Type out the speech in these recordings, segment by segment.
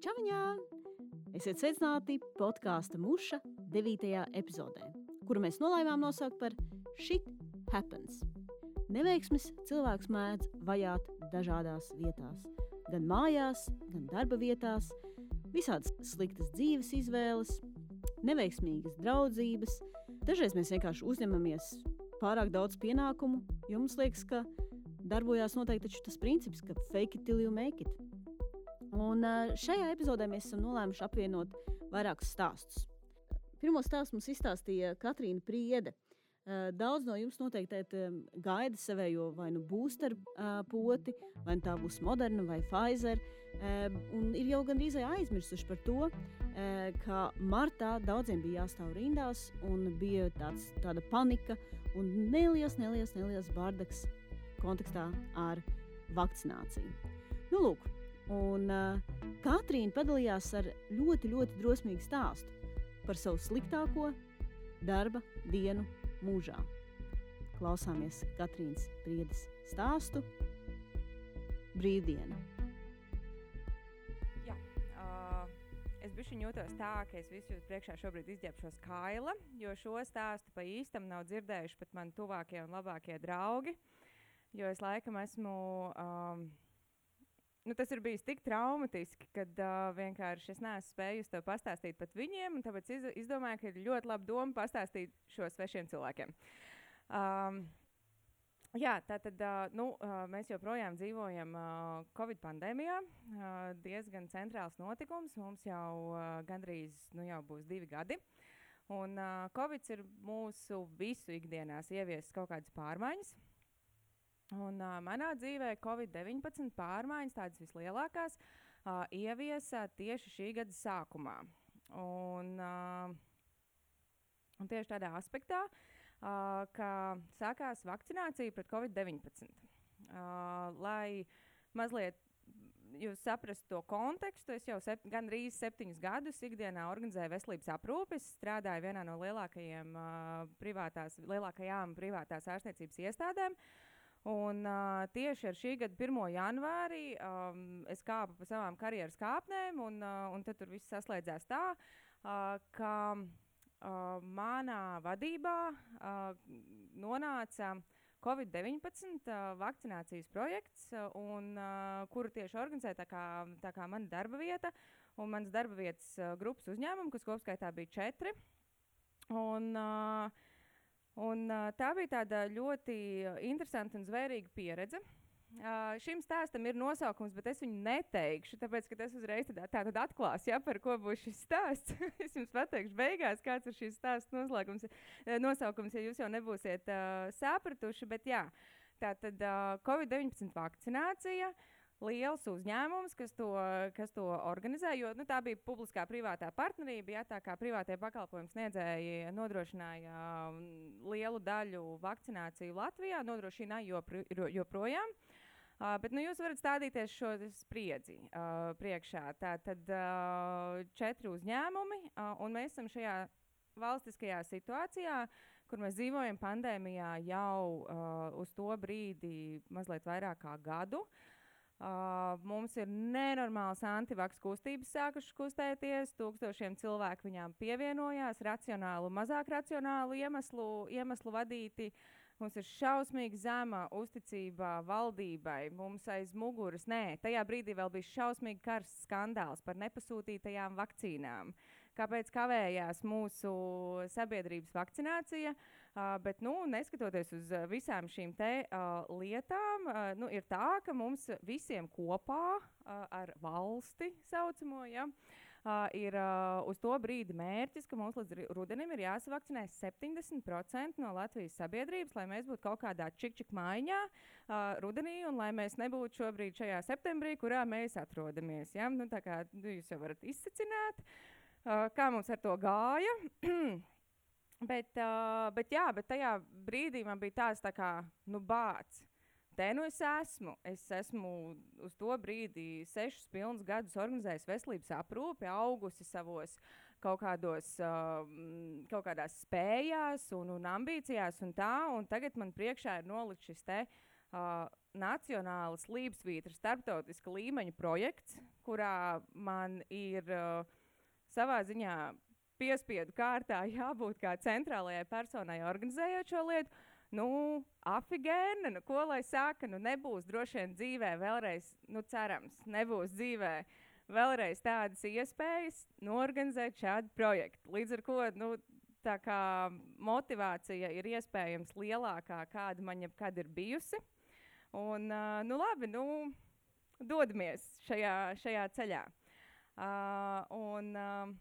Čauņā! Esiet sveicināti podkāstu muša 9. epizodē, kuru mēs nolēmām nosaukt par Shit Happens. Neveiksmes cilvēks mēdz vajāt dažādās vietās, gan mājās, gan darba vietās, visādas sliktas dzīves izvēles, neveiksmīgas draudzības. Dažreiz mēs vienkārši uzņemamies pārāk daudz pienākumu, jo mums liekas, ka darbojās noteikti tas princips, ka fake it till you make it. Un šajā epizodē mēs esam nolēmuši apvienot vairākus stāstus. Pirmo stāstu mums izstāstīja Katrīna Priede. Daudz no jums noteikti gaida savējo vai nu booster poti, vai nu tā būs Moderna vai Pfizer. Un ir jau gandrīz aizmirsuši par to, ka martā daudziem bija jāstāv rindās, un bija tāds, tāda panika un neliels, neliels, neliels bardaks kontekstā ar vakcināciju. Nu, lūk, un uh, Katrīna padalījās ar ļoti, ļoti drosmīgu stāstu par savu sliktāko darba dienu mūžā. Klausāmies Katrīnas Priedes stāstu Brīvdiena. Jā, uh, es biju jūtos tā, ka es visu priekšā šobrīd izģērbšos kaila, jo šo stāstu pa īstam nav dzirdējuši pat mani tuvākie un labākie draugi. Uh, Jo es laikam esmu. Um, nu, tas ir bijis tik traumatiski, ka uh, vienkārši es neesmu spējusi to pastāstīt pat viņiem. Tāpēc iz, izdomāju, ka ir ļoti laba doma pastāstīt šo svešiem cilvēkiem. Um, Jā, tā tad uh, nu, uh, mēs joprojām dzīvojam uh, Covid pandēmijā. Diezgan centrāls notikums. Mums jau gandrīz nu, jau būs divi gadi. Un Covid ir mūsu visu ikdienās ieviesis kaut kādas pārmaiņas. Un, uh, manā dzīvē Covid-19 pārmaiņas, tādas vislielākās, uh, ieviesa tieši šī gada sākumā. Un, uh, un tieši tādā aspektā, uh, ka sākās vakcinācija pret Covid-19. Uh, lai mazliet jūs saprastu to kontekstu, es jau sep gandrīz septiņus gadus ikdienā organizēju veselības aprūpi. Es strādāju vienā no lielākajiem, uh, privātās, lielākajām privātās ārstniecības iestādēm. Uh, Un, uh, tieši ar šī gada 1. janvārī um, es kāpu pa savām karjeras kāpnēm, un, uh, un tur viss saslēdzās tā, uh, ka uh, manā vadībā uh, nonāca Covid-19 uh, vakcinācijas projekts, uh, un, uh, kuru tieši organizēja tā kā, tā kā mana darba vieta un mans darba vietas uh, grupas uzņēmumu, kas kopskaitā bija četri. Un, uh, Un, tā bija tāda ļoti interesanta un zvērīga pieredze. Uh, šim stāstam ir nosaukums, bet es viņu neteikšu, tāpēc, ka tas uzreiz tā, tā tad atklās, ja, par ko būs šis stāsts. es jums pateikšu beigās, kāds ir šis stāsts noslēgums, nosaukums, ja jūs jau nebūsiet uh, sapratuši. Bet jā, tā tad uh, Covid-19 vakcinācija. Uh, liels uzņēmums, kas to, kas to organizē. Jo, nu, tā bija publiskā privātā partnerība. Ja, tā kā privātie pakalpojumu sniedzēji nodrošināja um, lielu daļu vakcināciju Latvijā, nodrošināja jopr joprojām. Uh, bet nu, jūs varat stādīties šo spriedzi uh, priekšā. Tā tad uh, četri uzņēmumi, uh, un mēs esam šajā valstiskajā situācijā, kur mēs dzīvojam pandēmijā jau uh, uz to brīdi mazliet vairāk kā gadu. Uh, Uh, mums ir nenormāls antivaks kustības sākušas kustēties, tūkstošiem cilvēku viņām pievienojās, racionālu, mazāk racionālu iemeslu, iemeslu vadīti. Mums ir šausmīgi zema uzticība valdībai, mums aiz muguras. Nē, tajā brīdī vēl bija šausmīgi karsts skandāls par nepasūtītajām vakcīnām. Kāpēc kavējās mūsu sabiedrības vakcinācija. Uh, bet, nu, neskatoties uz visām šīm te, uh, lietām, uh, nu, ir tā, ka mums visiem kopā uh, ar valsti saucamo. Ja, uh, ir uh, uz to brīdi mērķis, ka mums līdz rudenim ir jāsavakcinē 70% no Latvijas sabiedrības, lai mēs būtu kaut kādā čikčik maiņā uh, rudenī un lai mēs nebūtu šobrīd šajā septembrī, kurā mēs atrodamies. Ja? Nu, tā kā nu, jūs jau varat izsacināt. Uh, Uh, kā mums ar to gāja. bet, uh, bet, jā, bet tajā brīdī man bija tāds tā kā, nu, bāts. Te nu es esmu. Es esmu uz to brīdi sešus pilnus gadus organizējis veselības aprūpi, augusi savos kaut, kādos, uh, kaut kādās spējās un, un ambīcijās un tā. Un tagad man priekšā ir nolikt šis te uh, nacionāls līdzsvītra starptautiska līmeņa projekts, kurā man ir uh, savā ziņā piespiedu kārtā jābūt kā centrālajai personai organizējot šo lietu. Nu, afigēna, nu, ko lai saka, nu, nebūs droši vien dzīvē vēlreiz, nu, cerams, nebūs dzīvē vēlreiz tādas iespējas norganizēt šādu projektu. Līdz ar to nu, tā kā motivācija ir iespējams lielākā, kāda man jebkad ir bijusi. Un, uh, nu, labi, nu, dodamies šajā, šajā ceļā. Uh, un, uh,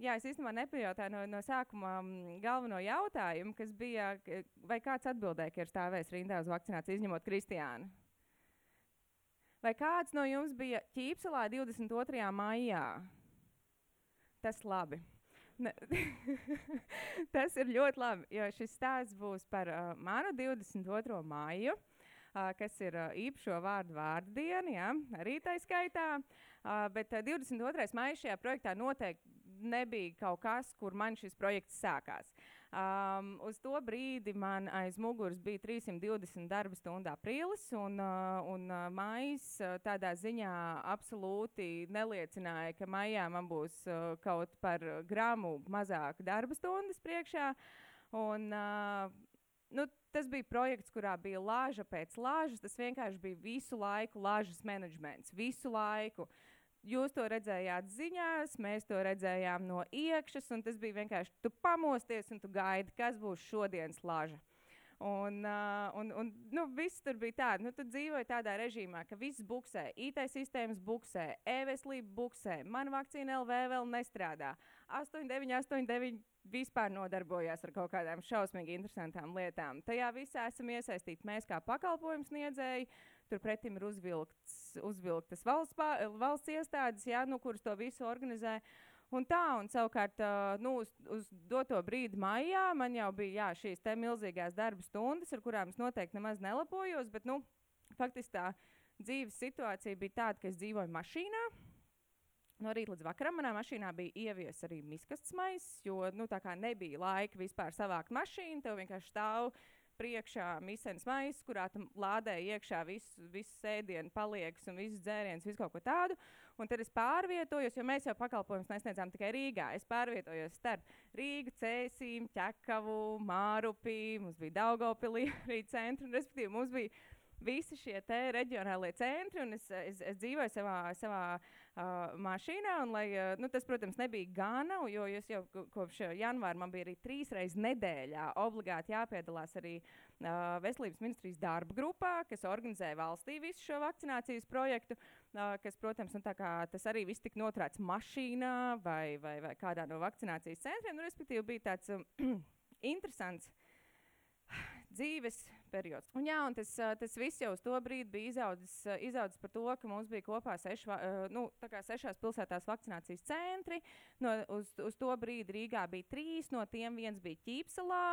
Jā, es īstenībā nepajautāju no, no sākuma um, galveno jautājumu, kas bija, vai kāds atbildēja, ka ir stāvējis rindā uz vakcināciju, izņemot Kristiānu. Vai kāds no jums bija ķīpselā 22. maijā? Tas labi. Tas ir ļoti labi, jo šis stāsts būs par uh, manu 22. maiju, uh, kas ir uh, īpašo vārdu vārdu diena, ja, arī tā skaitā. Uh, bet uh, 22. maija šajā projektā noteikti nebija kaut kas, kur man šis projekts sākās. Um, uz to brīdi man aiz muguras bija 320 darba stundu aprīlis, un, uh, un uh, maijs uh, tādā ziņā absolūti neliecināja, ka maijā man būs uh, kaut par gramu mazāk darba stundas priekšā. Un, uh, nu, tas bija projekts, kurā bija lāža pēc lāžas. Tas vienkārši bija visu laiku lāžas menedžments, visu laiku. Uh, Jūs to redzējāt ziņās, mēs to redzējām no iekšas, un tas bija vienkārši tu pamosties un tu gaidi, kas būs šodienas laža. Un, uh, un, un nu, viss tur bija tāds, nu, tu dzīvoji tādā režīmā, ka viss buksē, IT sistēmas buksē, e-veselība buksē, man vakcīna LV vēl nestrādā. 8989 vispār nodarbojās ar kaut kādām šausmīgi interesantām lietām. Tajā visā esam iesaistīti mēs kā pakalpojumu sniedzēji. Turpretim ir uzvilkts, uzvilktas valsts, valsts iestādes, jā, nu, kuras to visu organizē. Un tā, un savukārt, nu, uz, uz doto brīdi maijā man jau bija jā, šīs milzīgās darba stundas, ar kurām es noteikti nemaz nelapojos, bet, nu, faktiski tā dzīves situācija bija tāda, ka es dzīvoju mašīnā. No rīta līdz vakaram manā mašīnā bija ieviesis arī miskastes maisis, jo nu, nebija laika vispār savākt mašīnu, tev vienkārši stāv priekšā misijas maisis, kurā tu lādē iekšā visu, visu sēdienu, paliekas un visus dzērienus, visu kaut ko tādu. Un tad es pārvietojos, jo mēs jau pakalpojumus nesniedzām tikai Rīgā. Es pārvietojos starp Rīgu, Cēsīm, Ķekavu, Mārupi, mums bija Daugopilī arī centri, respektīvi mums bija visi šie reģionālie centri, un es, es, es dzīvoju savā, savā uh, mašīnā. Un, lai, uh, nu, tas, protams, nebija gana, jo jau kopš janvāra man bija arī trīs reizes nedēļā obligāti jāpiedalās arī uh, Veselības ministrijas darba grupā, kas organizē valstī visu šo vakcinācijas projektu. Uh, kas, protams, nu, tas arī viss tika noturēts mašīnā vai, vai, vai kādā no vakcinācijas centriem. Nu, respektīvi, bija tāds um, interesants dzīves periods. Un, jā, un tas, tas viss jau uz to brīdi bija izaudzis, izaudzis par to, ka mums bija kopā seši, nu, sešās pilsētās vakcinācijas centri. No, uz, uz to brīdi Rīgā bija trīs, no tiem viens bija Ķīpselā.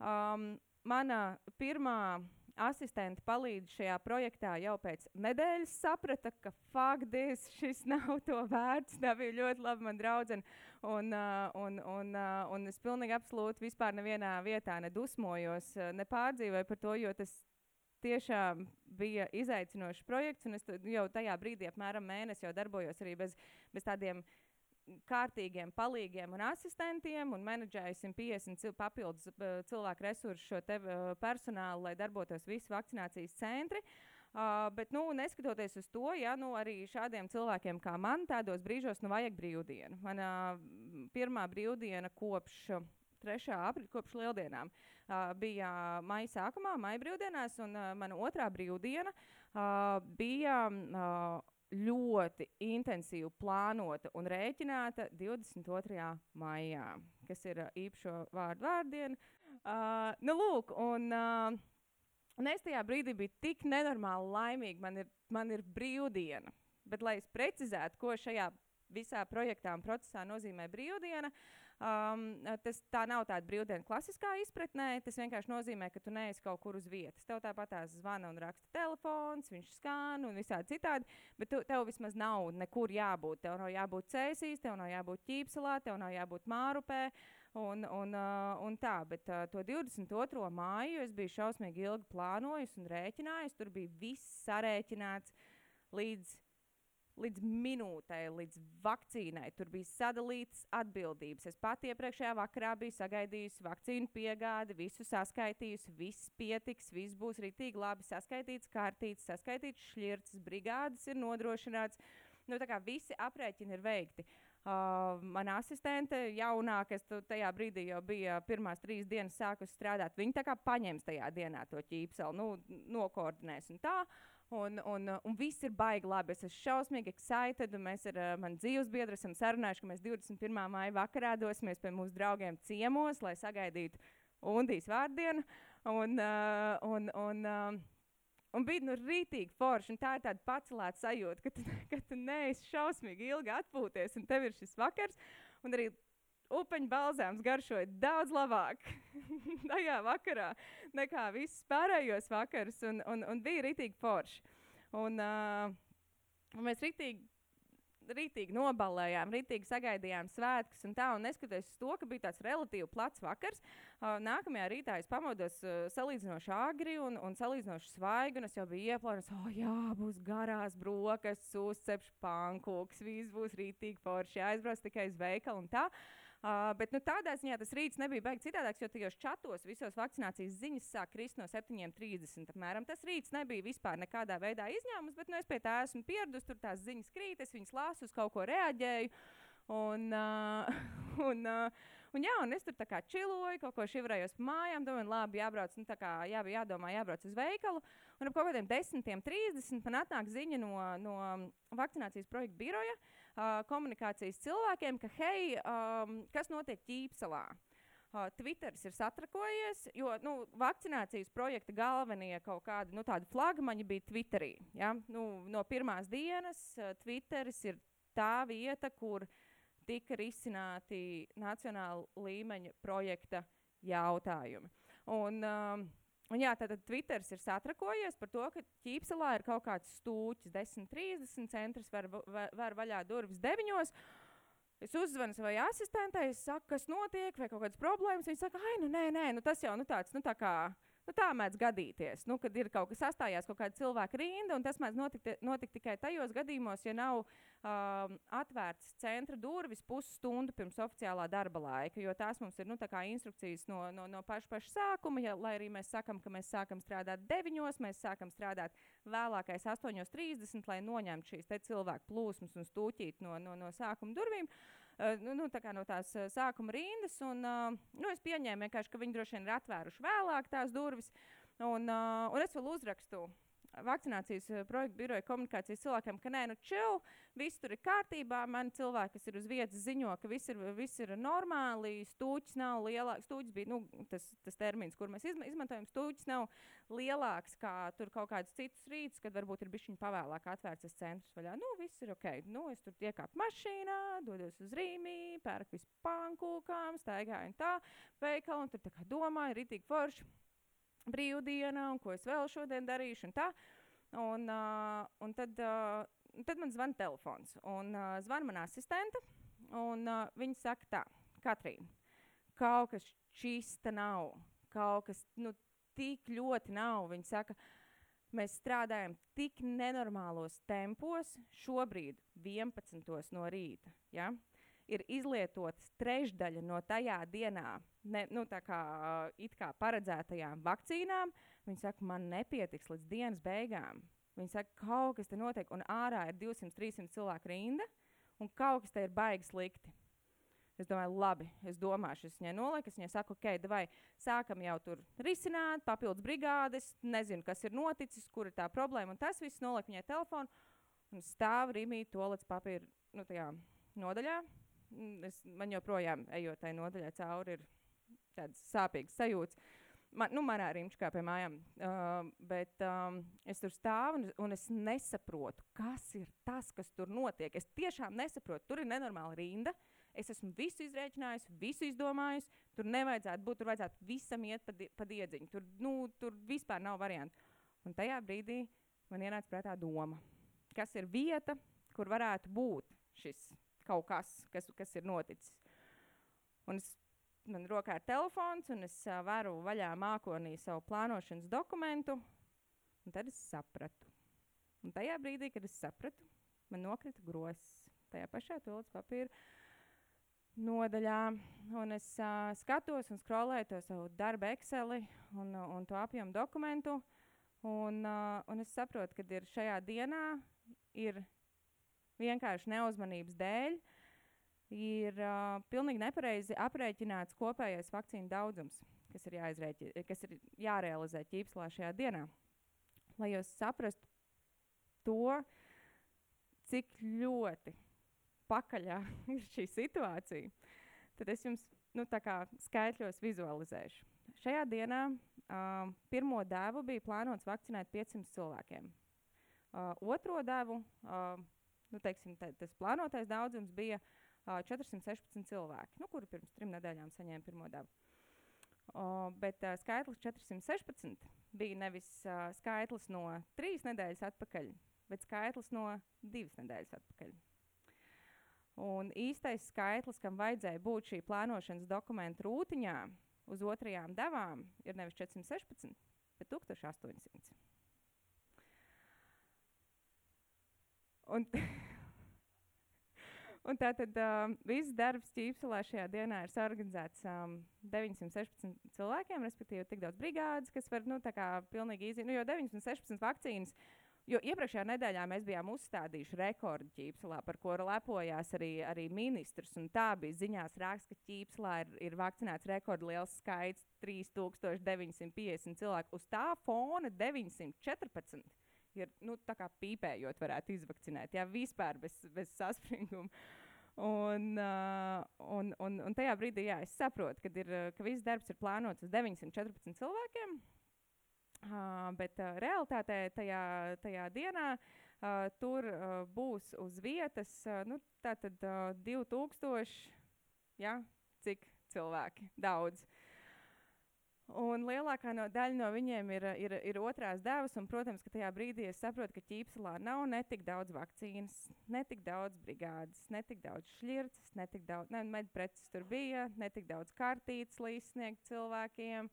Um, mana pirmā asistente palīdz šajā projektā jau pēc nedēļas saprata, ka faktiski šis nav to vērts. Tā bija ļoti laba man draudzene. Un, un, un, un es pilnīgi absolūti vispār nevienā vietā nedusmojos, nepārdzīvoju par to, jo tas tiešām bija izaicinošs projekts. Es jau tajā brīdī, apmēram mēnesi, jau darbojos arī bez, bez tādiem kārtīgiem palīgiem un asistentiem un menedžēju 150 papildus cilvēku resursu šo te, uh, personālu, lai darbotos visi vakcinācijas centri. Uh, bet, nu, neskatoties uz to, ja, nu, arī šādiem cilvēkiem kā man, tādos brīžos nu, vajag brīvdienu. Manā uh, pirmā brīvdiena kopš 3. aprīļa, kopš lieldienām, uh, bija maija sākumā, maija brīvdienās, un uh, mana otrā brīvdiena uh, bija. Uh, ļoti intensīvi plānota un rēķināta 22. maijā, kas ir uh, īpašo vārdu vārdiena. Uh, nu, lūk, un, uh, un es tajā brīdī biju tik nenormāli laimīga. Man ir, man ir brīvdiena. Bet, lai es precizētu, ko šajā visā projektā un procesā nozīmē brīvdiena, Um, tas tā nav tāda brīvdiena klasiskā izpratnē. Tas vienkārši nozīmē, ka tu neesi kaut kur uz vietas. Tev tāpat zvana un raksta telefons, viņš skan un visādi citādi. Bet tu, tev vismaz nav nekur jābūt. Tev nav jābūt cēsīs, tev nav jābūt ķīpselā, tev nav jābūt mārupē. Un, un, uh, un tā, bet uh, to 22. māju es biju šausmīgi ilgi plānojis un rēķinājis. Tur bija viss sarēķināts līdz līdz minūtei, līdz vakcīnai. Tur bija sadalītas atbildības. Es pati iepriekšējā vakarā biju sagaidījusi vakcīnu piegādi, visu saskaitījusi, viss pietiks, viss būs rītīgi labi saskaitīts, kārtīts, saskaitīts šķirts, brigādes ir nodrošināts. Nu, tā kā visi aprēķini ir veikti. Uh, mana asistente, jaunā, kas tajā brīdī jau bija pirmās trīs dienas sākusi strādāt, viņa tā kā paņems tajā dienā to ķīpseli, nu, nokoordinēs un tā. Uh, Un, un, uh, un viss ir baigi labi. Es esmu šausmīgi excited. Mēs ar uh, mani dzīves biedru esam sarunājuši, ka mēs 21. maijā vakarā dosimies pie mūsu draugiem ciemos, lai sagaidītu Undijas vārdienu. Un, uh, un, un, uh, un bija nu rītīgi forši. Tā ir tāda pacelēta sajūta, ka tu, ka tu neesi šausmīgi ilgi atpūties, un tev ir šis vakars. Un arī upeņu balzāms garšoja daudz labāk tajā vakarā nekā visus pārējos vakarus, un, un, un bija rītīgi forši. Un, uh, un mēs rītīgi rītīgi nobalējām, rītīgi sagaidījām svētkus un tā. Un neskatoties uz to, ka bija tāds relatīvi plats vakars, uh, nākamajā rītā es pamodos uh, salīdzinoši agri un, un salīdzinoši svaigi. Es jau biju ieplānojis, oh, jā, būs garās brokastis, uzcepšu pankūks, viss būs rītīgi forši, aizbrauc tikai uz veikalu un tā. Uh, Uh, bet nu, tādā ziņā tas rīts nebija baigts citādāks, jo tajos čatos visos vakcinācijas ziņas sāk krist no 7.30. Apmēram. Tas rīts nebija vispār nekādā veidā izņēmums, bet nu, es pie tā esmu pieradusi. Tur tās ziņas krīt, es viņas lasu, uz kaut ko reaģēju. Un, uh, un, uh, Un, jā, un es tur kā čiloju, kaut ko šivrējos mājām, domāju, labi, jābrauc, nu, kā, jā, jādomā, jābrauc uz veikalu. Un ap kaut kādiem 10.30 man atnāk ziņa no, no vakcinācijas projekta biroja, uh, uh, komunikācijas cilvēkiem, ka, hei, um, kas notiek ķīpselā? Uh, Twitteris ir satrakojies, jo nu, vakcinācijas projekta galvenie kaut kādi nu, flagmaņi bija Twitterī. Ja? Nu, no pirmās dienas uh, Twitteris ir tā vieta, kur tika risināti nacionāla līmeņa projekta jautājumi. Un, um, Un jā, tātad Twitter ir satrakojies par to, ka ķīpselā ir kaut kāds stūķis, 10-30 centrs, var, var, var vaļā durvis 9. Es uzzvanu savai asistentei, es saku, kas notiek, vai kaut kādas problēmas. Viņa saka, ah, nu nē, nē, nu, tas jau nu, tāds, nu, tā kā Nu, tā mēdz gadīties, nu, kad ir kaut kas sastājās, kaut kāda cilvēka rinda, un tas mēdz notikt, notikt tikai tajos gadījumos, ja nav um, atvērts centra durvis pusstundu pirms oficiālā darba laika. Jo tās mums ir nu, instrukcijas no, no, no paša, paša sākuma. Ja, lai arī mēs sakām, ka mēs sākam strādāt 9, mēs sākam strādāt vēlākais 8.30, lai noņemtu šīs cilvēku plūsmas un stūķīt no, no, no sākuma durvīm. Uh, nu, nu, tā no tās uh, sākuma rindas. Un, uh, nu, es pieņēmu, ka viņi droši vien ir atvēruši vēlāk tās durvis. Un, un es vēl uzrakstu vakcinācijas uh, projekta biroja komunikācijas cilvēkiem, ka nē, nu, čau, viss tur ir kārtībā. Man cilvēki, kas ir uz vietas, ziņo, ka viss ir, viss ir normāli. Stūķis nav lielāks. Stūķis bija nu, tas, tas termins, kur mēs izma izmantojam. Stūķis nav lielāks kā tur kaut kāds cits rīts, kad varbūt ir bijis pavēlāk atvērts tas centrs vaļā. Nu, viss ir ok. Nu, es tur iekāpu mašīnā, dodos uz Rīgā, pērku visu pankūkām, staigāju un tā veikalu, un tur tā kā domāju, ir itī forši brīvdiena, un ko es vēl šodien darīšu. Un tā. un, uh, un tad, uh, tad man zvana telefons, un uh, zvana mana asistente. Un, uh, viņa saka, tā, Katrīna, kaut kas čista nav, kaut kas nu, tik ļoti nav. Viņa saka, mēs strādājam tik nenormālos tempos, šobrīd 11 no rīta. Ja? Ir izlietotas trešdaļa no tajā dienā ne, nu, kā, kā paredzētajām vakcīnām, viņi saka, man nepietiks līdz dienas beigām. Viņi saka, kaut kas te notiek, un ārā ir 200-300 cilvēku rinda, un kaut kas te ir baigi slikti. Es domāju, labi, es domāšu, es viņai nolieku, es viņai saku, ok, vai sākam jau tur risināt, papildus brigādes, nezinu, kas ir noticis, kur ir tā problēma, un tas viss noliek viņai telefonu, un stāv rīmī to līdz papīra nu, nodaļā. Es, man joprojām, ejot tajā nodaļā cauri, ir tādas sāpīgas sajūtas. Man, nu, manā rīčkā pie mājām. Uh, bet um, es tur stāvu un, un es nesaprotu, kas ir tas, kas tur notiek. Es tiešām nesaprotu. Tur ir nenormāla rinda. Es esmu visu izrēķinājis, visu izdomājis. Tur nevajadzētu būt, tur vajadzētu visam iet pa, di pa diedziņu. Tur, nu, tur vispār nav variantu. Un tajā brīdī man ienāca prātā doma, kas ir vieta, kur varētu būt šis kaut kas, kas, kas ir noticis. Un es, man rokā ir telefons, un es uh, varu vaļā mākonī savu plānošanas dokumentu, un tad es sapratu. Un tajā brīdī, kad es sapratu, man nokrita grozs tajā pašā tūlīt papīra nodaļā. Un es uh, skatos un skrolēju to savu darbu Excel un, un to apjomu dokumentu. Un, uh, un es saprotu, ka šajā dienā ir vienkārši neuzmanības dēļ ir uh, pilnīgi nepareizi aprēķināts kopējais vakcīnu daudzums, kas ir, kas ir jārealizē ķīpslā šajā dienā. Lai jūs saprastu to, cik ļoti pakaļā ir šī situācija, tad es jums nu, skaitļos vizualizēšu. Šajā dienā uh, pirmo devu bija plānots vakcinēt 500 cilvēkiem. Uh, otro devu, uh, nu, teiksim, te, tas plānotais daudzums bija uh, 416 cilvēki, nu, kuri pirms trim nedēļām saņēma pirmo devu. Uh, bet uh, skaitlis 416 bija nevis uh, skaitlis no trīs nedēļas atpakaļ, bet skaitlis no divas nedēļas atpakaļ. Un īstais skaitlis, kam vajadzēja būt šī plānošanas dokumentu rūtiņā uz otrajām devām, ir nevis 416, bet 1800. Un, un tātad uh, viss darbs ķīpselē šajā dienā ir sarganizēts um, 916 cilvēkiem, respektīvi tik daudz brigādes, kas var, nu, tā kā pilnīgi īzi, nu, jo 916 vakcīnas Jo iepriekšējā nedēļā mēs bijām uzstādījuši rekordu ķīpselā, par ko lepojās arī, arī ministrs. Tā bija ziņās raksts, ka ķīpselā ir, ir vakcinēts rekordliels skaits - 3950 cilvēku. Uz tā fona 914 ir nu, pīpējot, varētu izvakcinēt. Jā, vispār bez, bez saspringuma. Un, uh, un, un, un tajā brīdī jā, es saprotu, ka, ir, ka viss darbs ir plānots uz 914 cilvēkiem. Uh, bet uh, realitātē tajā, tajā dienā uh, tur uh, būs uz vietas uh, nu, tātad, uh, 2000, ja, cilvēki, daudz. Un lielākā no, daļa no viņiem ir, ir, ir otrās devas, un, protams, ka tajā brīdī es saprotu, ka ķīpselā nav ne tik daudz vakcīnas, ne tik daudz brigādes, ne tik daudz šķirces, ne tik daudz ne, medpreces tur bija, ne tik daudz kartītes līdzsniegt cilvēkiem.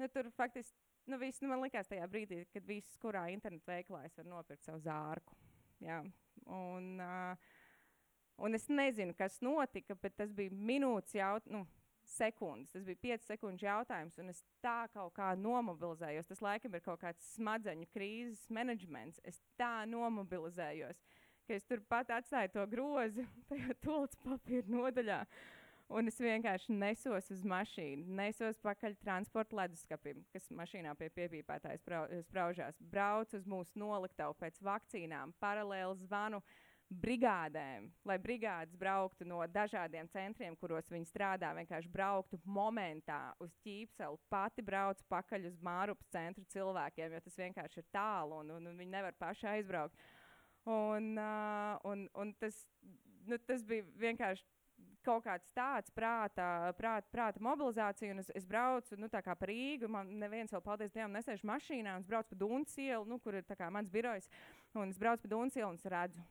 Nu, tur faktiski nu, viss, nu, man likās tajā brīdī, kad viss, kurā internetu veikalā es varu nopirkt savu zārku. Jā. Un, uh, un es nezinu, kas notika, bet tas bija minūtes jautājums. Nu, sekundes. Tas bija 5 sekundes jautājums, un es tā kaut kā nomobilizējos. Tas laikam ir kaut kāds smadzeņu krīzes menedžments. Es tā nomobilizējos, ka es turpat atstāju to grozu tajā tolts papīra nodaļā. Uh, Un es vienkārši nesos uz mašīnu, nesos pakaļ transporta leduskapim, kas mašīnā pie piepīpētājas spraužās. Braucu uz mūsu noliktavu pēc vakcīnām, paralēli zvanu brigādēm, lai brigādes brauktu no dažādiem centriem, kuros viņi strādā, vienkārši brauktu momentā uz ķīpseli, pati braucu pakaļ uz Mārupas centru cilvēkiem, jo tas vienkārši ir tālu un, un, un viņi nevar paši aizbraukt. Un, uh, un, un tas, nu, tas bija vienkārši kaut kāds tāds prāta, prāta, prāta mobilizācija, un es, es braucu nu, pa Rīgu. Man neviens vēl, paldies Dievam, nesēž mašīnā, un es braucu pa Dunkas ielu, nu, kur ir mans birojs. Un es braucu pa Dunkas ielu, un es redzu,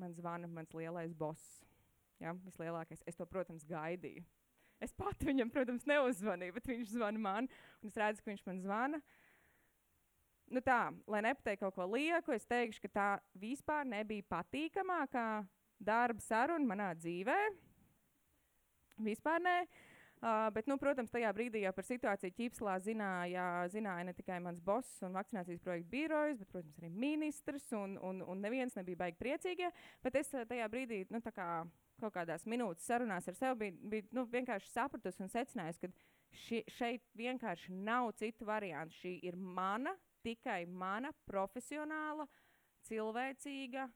man zvana mans lielais boss. Ja, vislielākais. Es to, protams, gaidīju. Es pat viņam, protams, neuzvanīju, bet viņš zvana man, es redzu, ka viņš man zvana. Nu tā, lai nepateiktu kaut ko lieku, es teikšu, ka tā vispār nebija patīkamākā darba saruna manā dzīvēm Vispār nē. Uh, bet, nu, protams, tajā brīdī jau par situāciju ķīpslā zināja, zināja ne tikai mans boss un vakcinācijas projekta birojas, bet, protams, arī ministrs. Un, un, un neviens nebija baigi priecīgie. Bet es tajā brīdī, nu, kā kaut kādās minūtes sarunās ar sevi, biju, biju nu, vienkārši sapratusi un secinājusi, ka ši, šeit vienkārši nav citu variantu. Šī ir mana, tikai mana profesionāla, cilvēcīga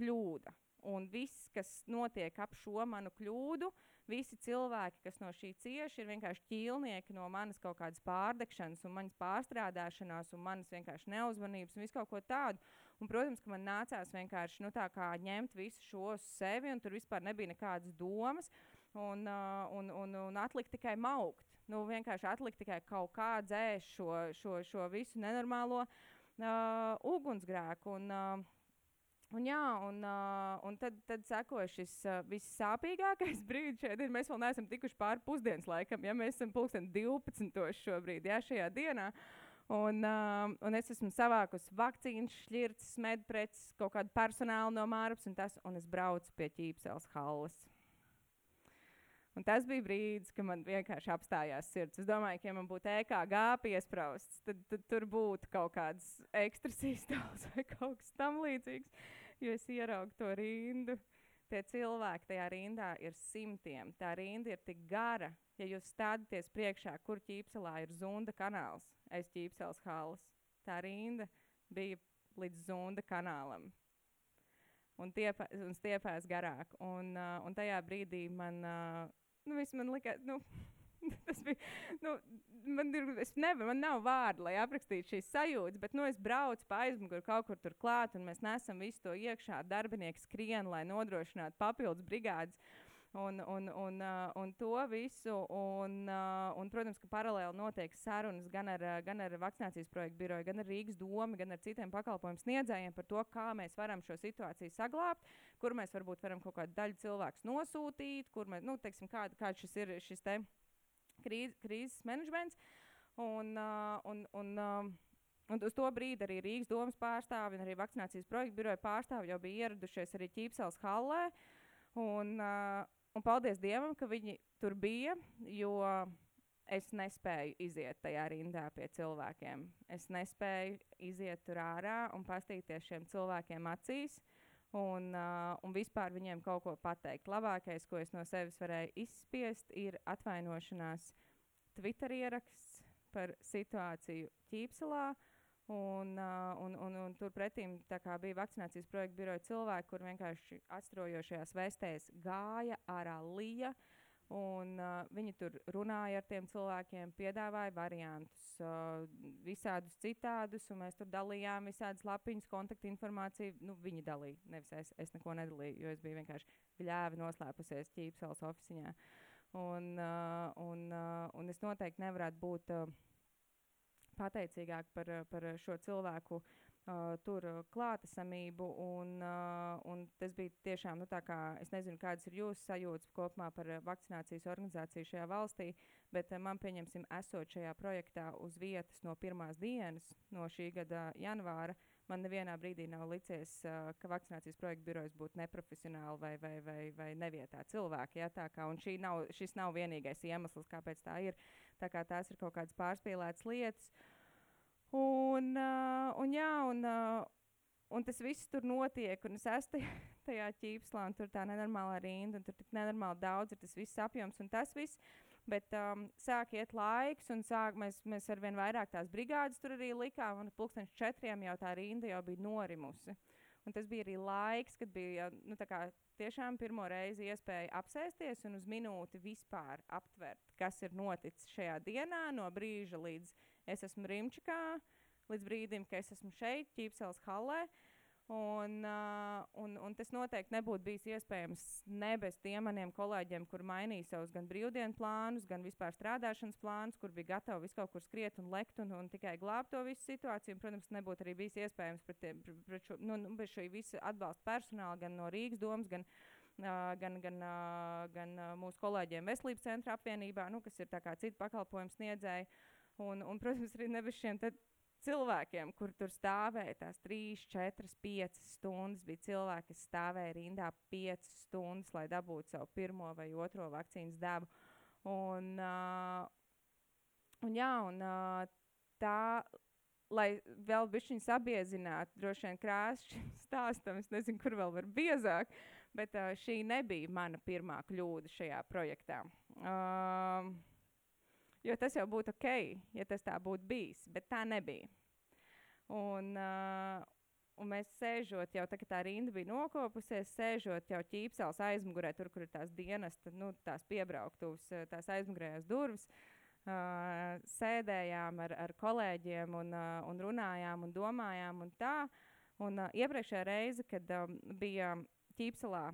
kļūda. Un viss, kas notiek ap šo manu kļūdu, uh, visi cilvēki, kas no šī cieši, ir vienkārši ķīlnieki no manas kaut kādas pārdegšanas, un manas pārstrādāšanās, un manas vienkārši neuzmanības, un visu kaut ko tādu. Un, protams, ka man nācās vienkārši nu, ņemt visu šo uz sevi, un tur vispār nebija nekādas domas. Un, uh, un, un, un atlikt tikai maukt. Nu, vienkārši atlikt tikai kaut kā dzēst šo, šo, šo visu nenormālo uh, ugunsgrēku. Un, uh, Un, jā, un, uh, un tad, tad sekoja šis uh, vissāpīgākais brīdis. Šeit ir, mēs vēl neesam tikuši pāri pusdienas laikam, ja mēs esam pulksten 12. šobrīd, jā, šajā dienā. Un, uh, un es esmu savākusi vakcīnas, šķirtas, medpreces, kaut kādu personālu no Mārpas, un, tas, un es braucu pie ķīpseles halles. Un tas bija brīdis, kad man vienkārši apstājās sirds. Es domāju, ka, ja man būtu EKG piesprāstīts, tad, tad tur būtu kaut kāds ekstra sistēmas vai kaut kas tamlīdzīgs jo es ieraugu to rindu. Tie cilvēki tajā rindā ir simtiem. Tā rinda ir tik gara, ja jūs stādaties priekšā, kur ķīpselā ir zunda kanāls, aiz ķīpseles halas. Tā rinda bija līdz zunda kanālam. Un, tiepā, un stiepās garāk. Un, uh, un tajā brīdī man, uh, nu, man likās, nu, tas bija. Nu, man, ir, nevar, man nav vārdu, lai aprakstītu šīs sajūtas, bet nu, es braucu pa aizmuguri kaut kur tur klāt, un mēs nesam visu to iekšā. Darbinieki skrien, lai nodrošinātu papildus brigādes. Un, un, un, un to visu, un, un, protams, ka paralēli notiek sarunas gan ar, gan ar vakcinācijas projektu biroju, gan ar Rīgas domu, gan ar citiem pakalpojumu sniedzējiem par to, kā mēs varam šo situāciju saglabāt, kur mēs varbūt varam kaut kādu daļu cilvēku nosūtīt, kur mēs, nu, teiksim, kāda, kāda šis ir šis te krīz, krīzes menedžments. Un, uh, un, un, uh, Un uz to brīdi arī Rīgas domas pārstāvi un arī vakcinācijas projekta biroja pārstāvi jau bija ieradušies arī Ķīpseles hallē. Un, uh, un paldies Dievam, ka viņi tur bija, jo es nespēju iziet tajā rindā pie cilvēkiem. Es nespēju iziet tur ārā un pastīties šiem cilvēkiem acīs. Un, uh, un vispār viņiem kaut ko pateikt. Labākais, ko es no sevis varēju izspiest, ir atvainošanās Twitter ieraksts par situāciju Ķīpselā. Un, uh, un, un, un turpretī bija vakcinācijas projekta biroja cilvēki, kur vienkārši atstrojošajās vēstēs gāja ārā lija. Uh, Un, uh, viņi tur runāja ar tiem cilvēkiem, piedāvāja variantus, uh, visādus citādus, un mēs tur dalījām visādas lapiņas, kontaktinformāciju. Nu, viņi dalīja, nevis es, es neko nedalīju, jo es biju vienkārši gļēvi noslēpusies ķīpseles oficiņā. Un, uh, un, uh, un es noteikti nevarētu būt uh, pateicīgāk par, par šo cilvēku uh, uh, tur klātesamību. Un, uh, un tas bija tiešām, nu, kā, es nezinu, kādas ir jūsu sajūtas kopumā par vakcinācijas organizāciju šajā valstī, bet uh, man, pieņemsim, esot šajā projektā uz vietas no pirmās dienas, no šī gada janvāra. Man nevienā brīdī nav licies, uh, ka vakcinācijas projekta birojas būtu neprofesionāli vai, vai, vai, vai nevietā cilvēki. Ja, kā, nav, šis nav vienīgais iemesls, kāpēc tā ir. Tā kā tās ir kaut kādas pārspīlētas lietas. Uh, Un, uh, un, jā, un, uh, un tas viss tur notiek, un es esmu tajā, tajā ķīpslā, un tur tā nenormālā rinda, un tur tik nenormāli daudz ir tas viss apjoms un tas viss. Bet um, sāk iet laiks, un sāk, mēs, mēs ar vien vairāk tās brigādes tur arī likām, un pulkstenis četriem jau tā rinda jau bija norimusi. Un tas bija arī laiks, kad bija nu, tiešām pirmo reizi iespēja apsēsties un uz minūti vispār aptvert, kas ir noticis šajā dienā, no brīža līdz es esmu Rimčikā, līdz brīdim, kad es esmu šeit, Ķīpseles hallē. Un, uh, un, un tas noteikti nebūtu bijis iespējams ne bez tiem maniem kolēģiem, kur mainīja savus gan brīvdienu plānus, gan vispār strādāšanas plānus, kur bija gatavi visu kaut kur skriet un lekt un, un tikai glābt to visu situāciju. Un, protams, nebūtu arī bijis iespējams pret, tiem, pret šo, nu, nu, bez šī visa atbalsta personāla, gan no Rīgas domas, gan, uh, gan, gan, uh, gan uh, mūsu kolēģiem Veselības centra apvienībā, nu, kas ir citu pakalpojumu sniedzēji. Un, un, protams, arī ne bez šiem cilvēkiem, kur tur stāvēja tās 3, 4, 5 stundas. Bija cilvēki, kas stāvēja rindā 5 stundas, lai dabūtu savu pirmo vai otro vakcīnas devu. Un, uh, un, jā, un uh, tā, lai vēl bišķiņu sabiezinātu, droši vien krāsa šim stāstam, es nezinu, kur vēl var biezāk, bet uh, šī nebija mana pirmā kļūda šajā projektā. Uh, Jo tas jau būtu ok, ja tas tā būtu bijis, bet tā nebija. Un, uh, un mēs sēžot, jau tā, tā rinda bija nokopusies, sēžot jau ķīpsels aizmugurē, tur, kur ir tās dienas, tad, nu, tās piebrauktuvas, tās aizmugurējās durvis. Uh, sēdējām ar, ar kolēģiem un, uh, un runājām un domājām un tā. Un uh, iepriekšējā reize, kad um, bija ķīpselā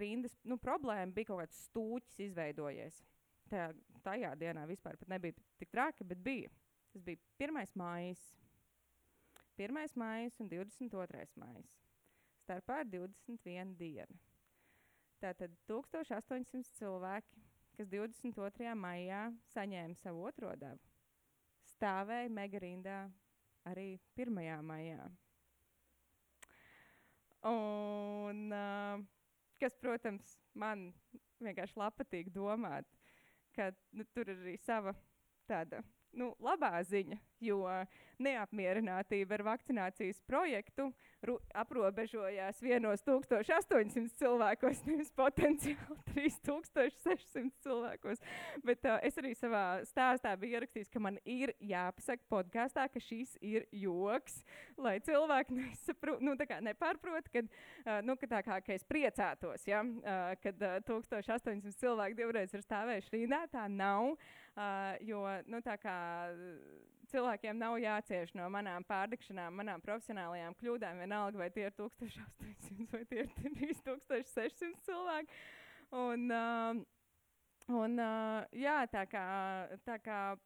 rindas nu, problēma, bija kaut kāds stūķis izveidojies. Tajā, tajā dienā vispār nebija tik traki, bet bija. Tas bija 1. maija. 1. maija un 22. maija. Starpā ir 21 diena. Tātad 1800 cilvēki, kas 22. maijā saņēma savu otro devu, stāvēja megarindā arī 1. maijā. Un, uh, kas, protams, man vienkārši patīk domāt, ka nu, tur ir arī sava tāda nu, labā ziņa, jo neapmierinātība ar vakcinācijas projektu aprobežojās vienos 1800 cilvēkos, nevis potenciāli 3600 cilvēkos. Bet uh, es arī savā stāstā biju ierakstījis, ka man ir jāpasaka podkāstā, ka šis ir joks, lai cilvēki nesapro, nu, nepārprot, kad, uh, nu, ka tā kā ka es priecātos, ja, uh, kad uh, 1800 cilvēki divreiz ir stāvējuši rīnā, tā nav. Uh, jo nu, tā kā cilvēkiem nav jācieš no manām pārdekšanām, manām profesionālajām kļūdām, vienalga, vai tie ir 1800 vai tie ir 3600 cilvēki. Un, uh, un, uh, jā, tā kā, tā kā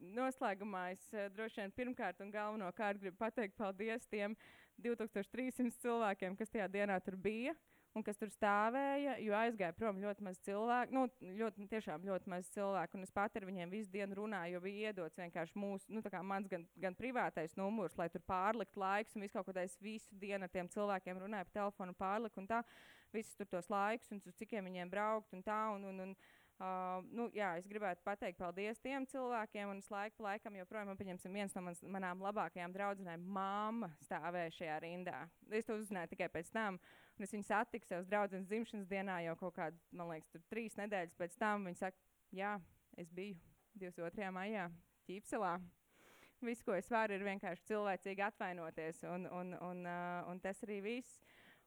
noslēgumā es uh, droši vien pirmkārt un galvenokārt gribu pateikt paldies tiem 2300 cilvēkiem, kas tajā dienā tur bija un kas tur stāvēja, jo aizgāja prom ļoti maz cilvēku. Nu, ļoti, tiešām ļoti maz cilvēku. Un es pat ar viņiem visu dienu runāju, jo bija iedots vienkārši mūsu, nu, mans gan, gan privātais numurs, lai tur pārlikt laiks un visu kaut ko tādu. Es visu dienu ar tiem cilvēkiem runāju pa telefonu, pārliku un tā, visus tur tos laikus un uz cikiem viņiem braukt un tā. Un, un, un, Uh, nu, jā, es gribētu pateikt paldies tiem cilvēkiem, un es laiku pa laikam joprojām, pieņemsim, viens no mans, manām labākajām draudzenēm, māma stāvēja šajā rindā. Es to uzzināju tikai pēc tam, Un es viņu satiku savas draudzenes dzimšanas dienā jau kaut kādu, man liekas, tur trīs nedēļas pēc tam. Viņa saka, jā, es biju 22. maijā Ķīpselā. Viss, ko es varu, ir vienkārši cilvēcīgi atvainoties, un, un, un, uh, un tas arī viss.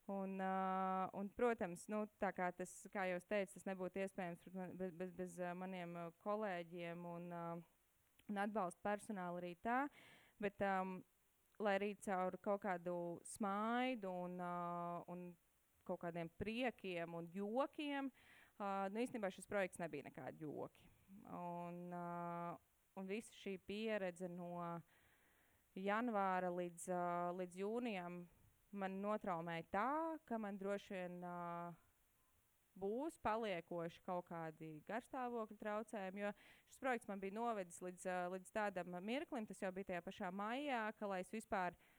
Un, uh, un, protams, nu, kā, tas, kā jau teicu, tas nebūtu iespējams bez, bez, bez maniem kolēģiem un, uh, un atbalsta personāla arī tā. Bet, um, lai arī caur kaut kādu smaidu un, uh, un kaut kādiem priekiem un jokiem. Uh, nu, īstenībā šis projekts nebija nekādi joki. Un, uh, un visa šī pieredze no janvāra līdz, uh, līdz jūnijam man notraumēja tā, ka man droši vien uh, būs paliekoši kaut kādi garstāvokļa traucējumi. Jo šis projekts man bija novedis līdz, uh, līdz tādam mirklim, tas jau bija tajā pašā maijā, ka lai es vispār uh,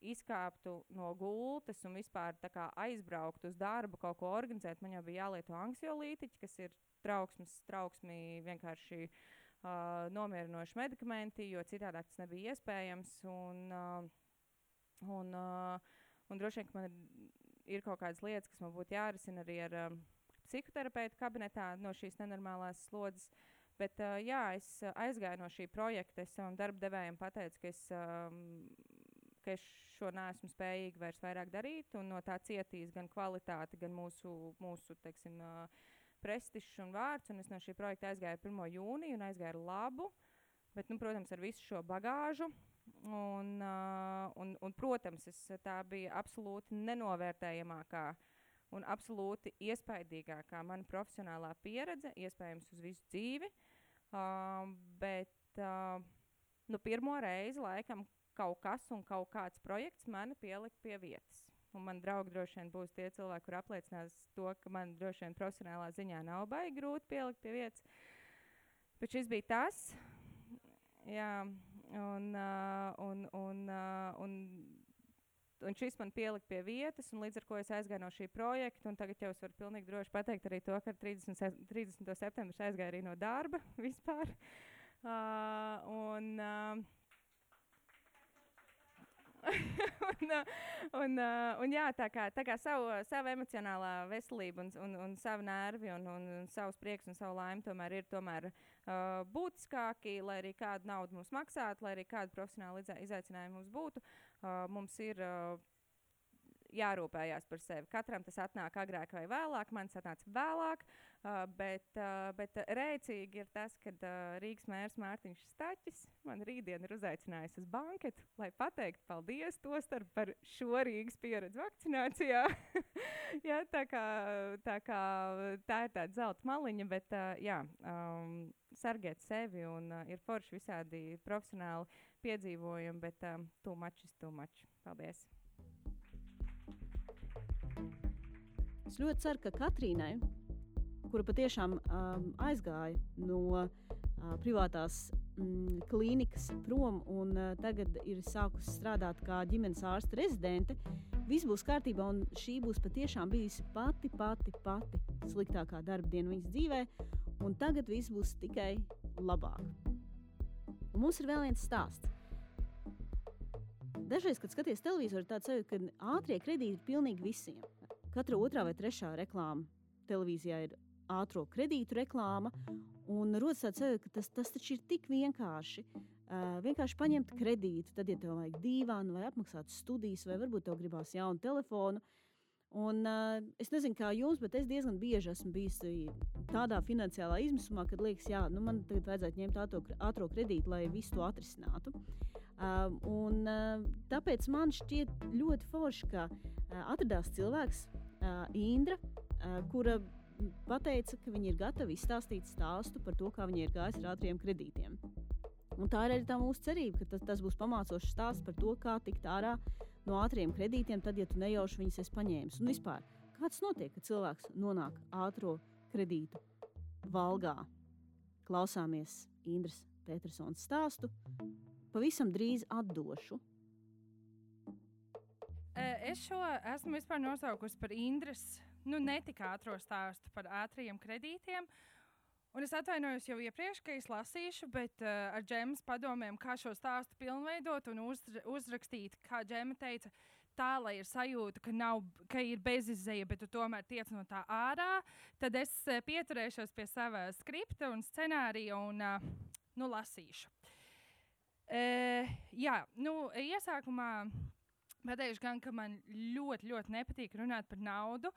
izkāptu no gultas un vispār aizbrauktu uz darbu, kaut ko organizēt, man jau bija jālieto anksiolītiķi, kas ir trauksmes, trauksmī vienkārši uh, nomierinoši medikamenti, jo citādi tas nebija iespējams. Un, uh, un, uh, un droši vien, ka man ir, ir kaut kādas lietas, kas man būtu jārisina arī ar um, psihoterapeitu kabinetā no šīs nenormālās slodzes. Bet, uh, jā, es aizgāju no šī projekta. Es savam darbdevējam pateicu, ka es um, ka es šo neesmu spējīga vairs vairāk darīt, un no tā cietīs gan kvalitāte, gan mūsu, mūsu teiksim, prestižs un vārds. Un es no šī projekta aizgāju 1. jūniju un aizgāju labu, bet, nu, protams, ar visu šo bagāžu. Un, un, un, protams, es, tā bija absolūti nenovērtējamākā un absolūti iespaidīgākā mana profesionālā pieredze, iespējams, uz visu dzīvi. Uh, bet uh, nu, pirmo reizi, laikam, kaut kas un kaut kāds projekts mani pielikt pie vietas. Un man draugi droši vien būs tie cilvēki, kur apliecinās to, ka man droši vien profesionālā ziņā nav baigi grūti pielikt pie vietas. Bet šis bija tas. Jā, un, uh, un, un, uh, un, un šis man pielika pie vietas, un līdz ar to es aizgāju no šī projekta. Tagad jau es varu pilnīgi droši pateikt arī to, ka 30, 30. septembrī aizgāju arī no darba vispār. Uh, un, uh, un, un, un, jā, tā kā, tā kā savu, savu emocionālā veselība un, un, un savu nervi un, un, un savus prieks un savu laimi tomēr ir tomēr, uh, būtiskāki, lai arī kādu naudu mums maksātu, lai arī kādu profesionālu izaicinājumi mums būtu. Uh, mums ir uh, jārūpējās par sevi. Katram tas atnāk agrāk vai vēlāk, man tas atnāca vēlāk, uh, bet, uh, bet rēcīgi ir tas, ka uh, Rīgas mērs Mārtiņš Staķis man rītdien ir uzaicinājis uz banketu, lai pateiktu paldies tostarp par šo Rīgas pieredzi vakcinācijā. jā, tā, kā, tā, kā, tā ir tāda zelta maliņa, bet uh, jā, um, sargāt sevi un uh, ir forši visādi profesionāli piedzīvojumi, bet um, too much is too much. Paldies! Es ļoti ceru, ka Katrīnai, kura patiešām um, aizgāja no uh, privātās mm, klīnikas prom un uh, tagad ir sākusi strādāt kā ģimenes ārsta rezidente, viss būs kārtībā un šī būs patiešām bijusi pati, pati, pati sliktākā darba diena viņas dzīvē, un tagad viss būs tikai labāk. Un mums ir vēl viens stāsts. Dažreiz, kad skaties televizoru, tāds sajūta, ka ātrie kredīti ir pilnīgi visiem. Katra otrā vai trešā reklāma televīzijā ir ātrā kredītu reklāma. Un rodas tāds sajūta, ka tas, tas taču ir tik vienkārši. Uh, vienkārši paņemt kredītu, tad, ja tev vajag dīvānu vai apmaksāt studijas, vai varbūt tev gribās jaunu telefonu. Un, uh, es nezinu, kā jums, bet es diezgan bieži esmu bijis tādā finansiālā izmisumā, kad liekas, jā, nu man tagad vajadzētu ņemt ātrā kredītu, lai visu to atrisinātu. Uh, un, uh, tāpēc man šķiet ļoti forši, ka uh, atradās cilvēks, uh, Indra, uh, kura teica, ka viņi ir gatavi izstāstīt stāstu par to, kā viņi ir gājis ar ātriem kredītiem. Un tā ir arī tā mūsu cerība, ka tas, tas būs pamācošs stāsts par to, kā tikt ārā no ātriem kredītiem, tad, ja tu nejauši viņus esi paņēmis. Un vispār, kāds notiek, kad cilvēks nonāk ātrā kredītu valgā? Klausāmies Indras Petersons stāstu pavisam drīz atdošu. Es šo esmu nosaukusi par Indras, nu, netik ātro stāstu par ātriem kredītiem. Un es atvainojos jau iepriekš, ka es lasīšu, bet uh, ar džemas padomiem, kā šo stāstu pilnveidot un uz, uzrakstīt, kā džema teica, tā, lai ir sajūta, ka, nav, ka ir bezizēja, bet tu tomēr tiec no tā ārā, tad es pieturēšos pie sava skripta un scenārija un uh, nu, lasīšu. Uh, jā, nu, iesākumā pateikšu gan, ka man ļoti, ļoti nepatīk runāt par naudu,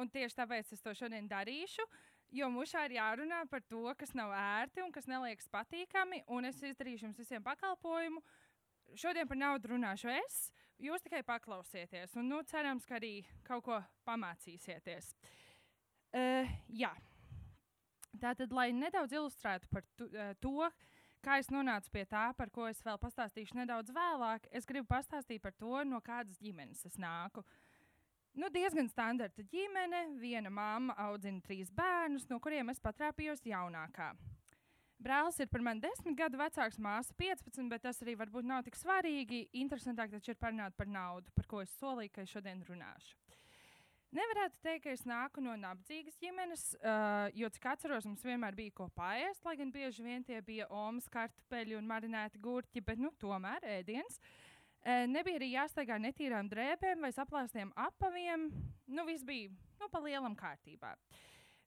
un tieši tāpēc es to šodien darīšu. Jo mums ir jārunā par to, kas nav ērti un kas neliekas patīkami, un es izdarīšu jums visiem pakalpojumu. Šodien par naudu runāšu es, jūs tikai paklausieties, un nu, cerams, ka arī kaut ko pamācīsieties. Uh, jā. Tātad, lai nedaudz ilustrētu par tu, uh, to, kā es nonācu pie tā, par ko es vēl pastāstīšu nedaudz vēlāk, es gribu pastāstīt par to, no kādas ģimenes es nāku. Nu, diezgan standarta ģimene, viena mamma audzina trīs bērnus, no kuriem es patrāpījos jaunākā. Brālis ir par mani desmit gadu vecāks, māsa 15, bet tas arī varbūt nav tik svarīgi. Interesantāk taču ir parunāt par naudu, par ko es solīju, ka es šodien runāšu. Nevarētu teikt, ka es nāku no nabadzīgas ģimenes, uh, jo, cik atceros, mums vienmēr bija ko paēst, lai gan bieži vien tie bija omas, kartupeļi un marināti gurķi, bet nu, tomēr ēdiens. Uh, nebija arī jāsteigā netīrām drēbēm vai saplāstiem apaviem. Nu, viss bija nu, pa lielam kārtībā.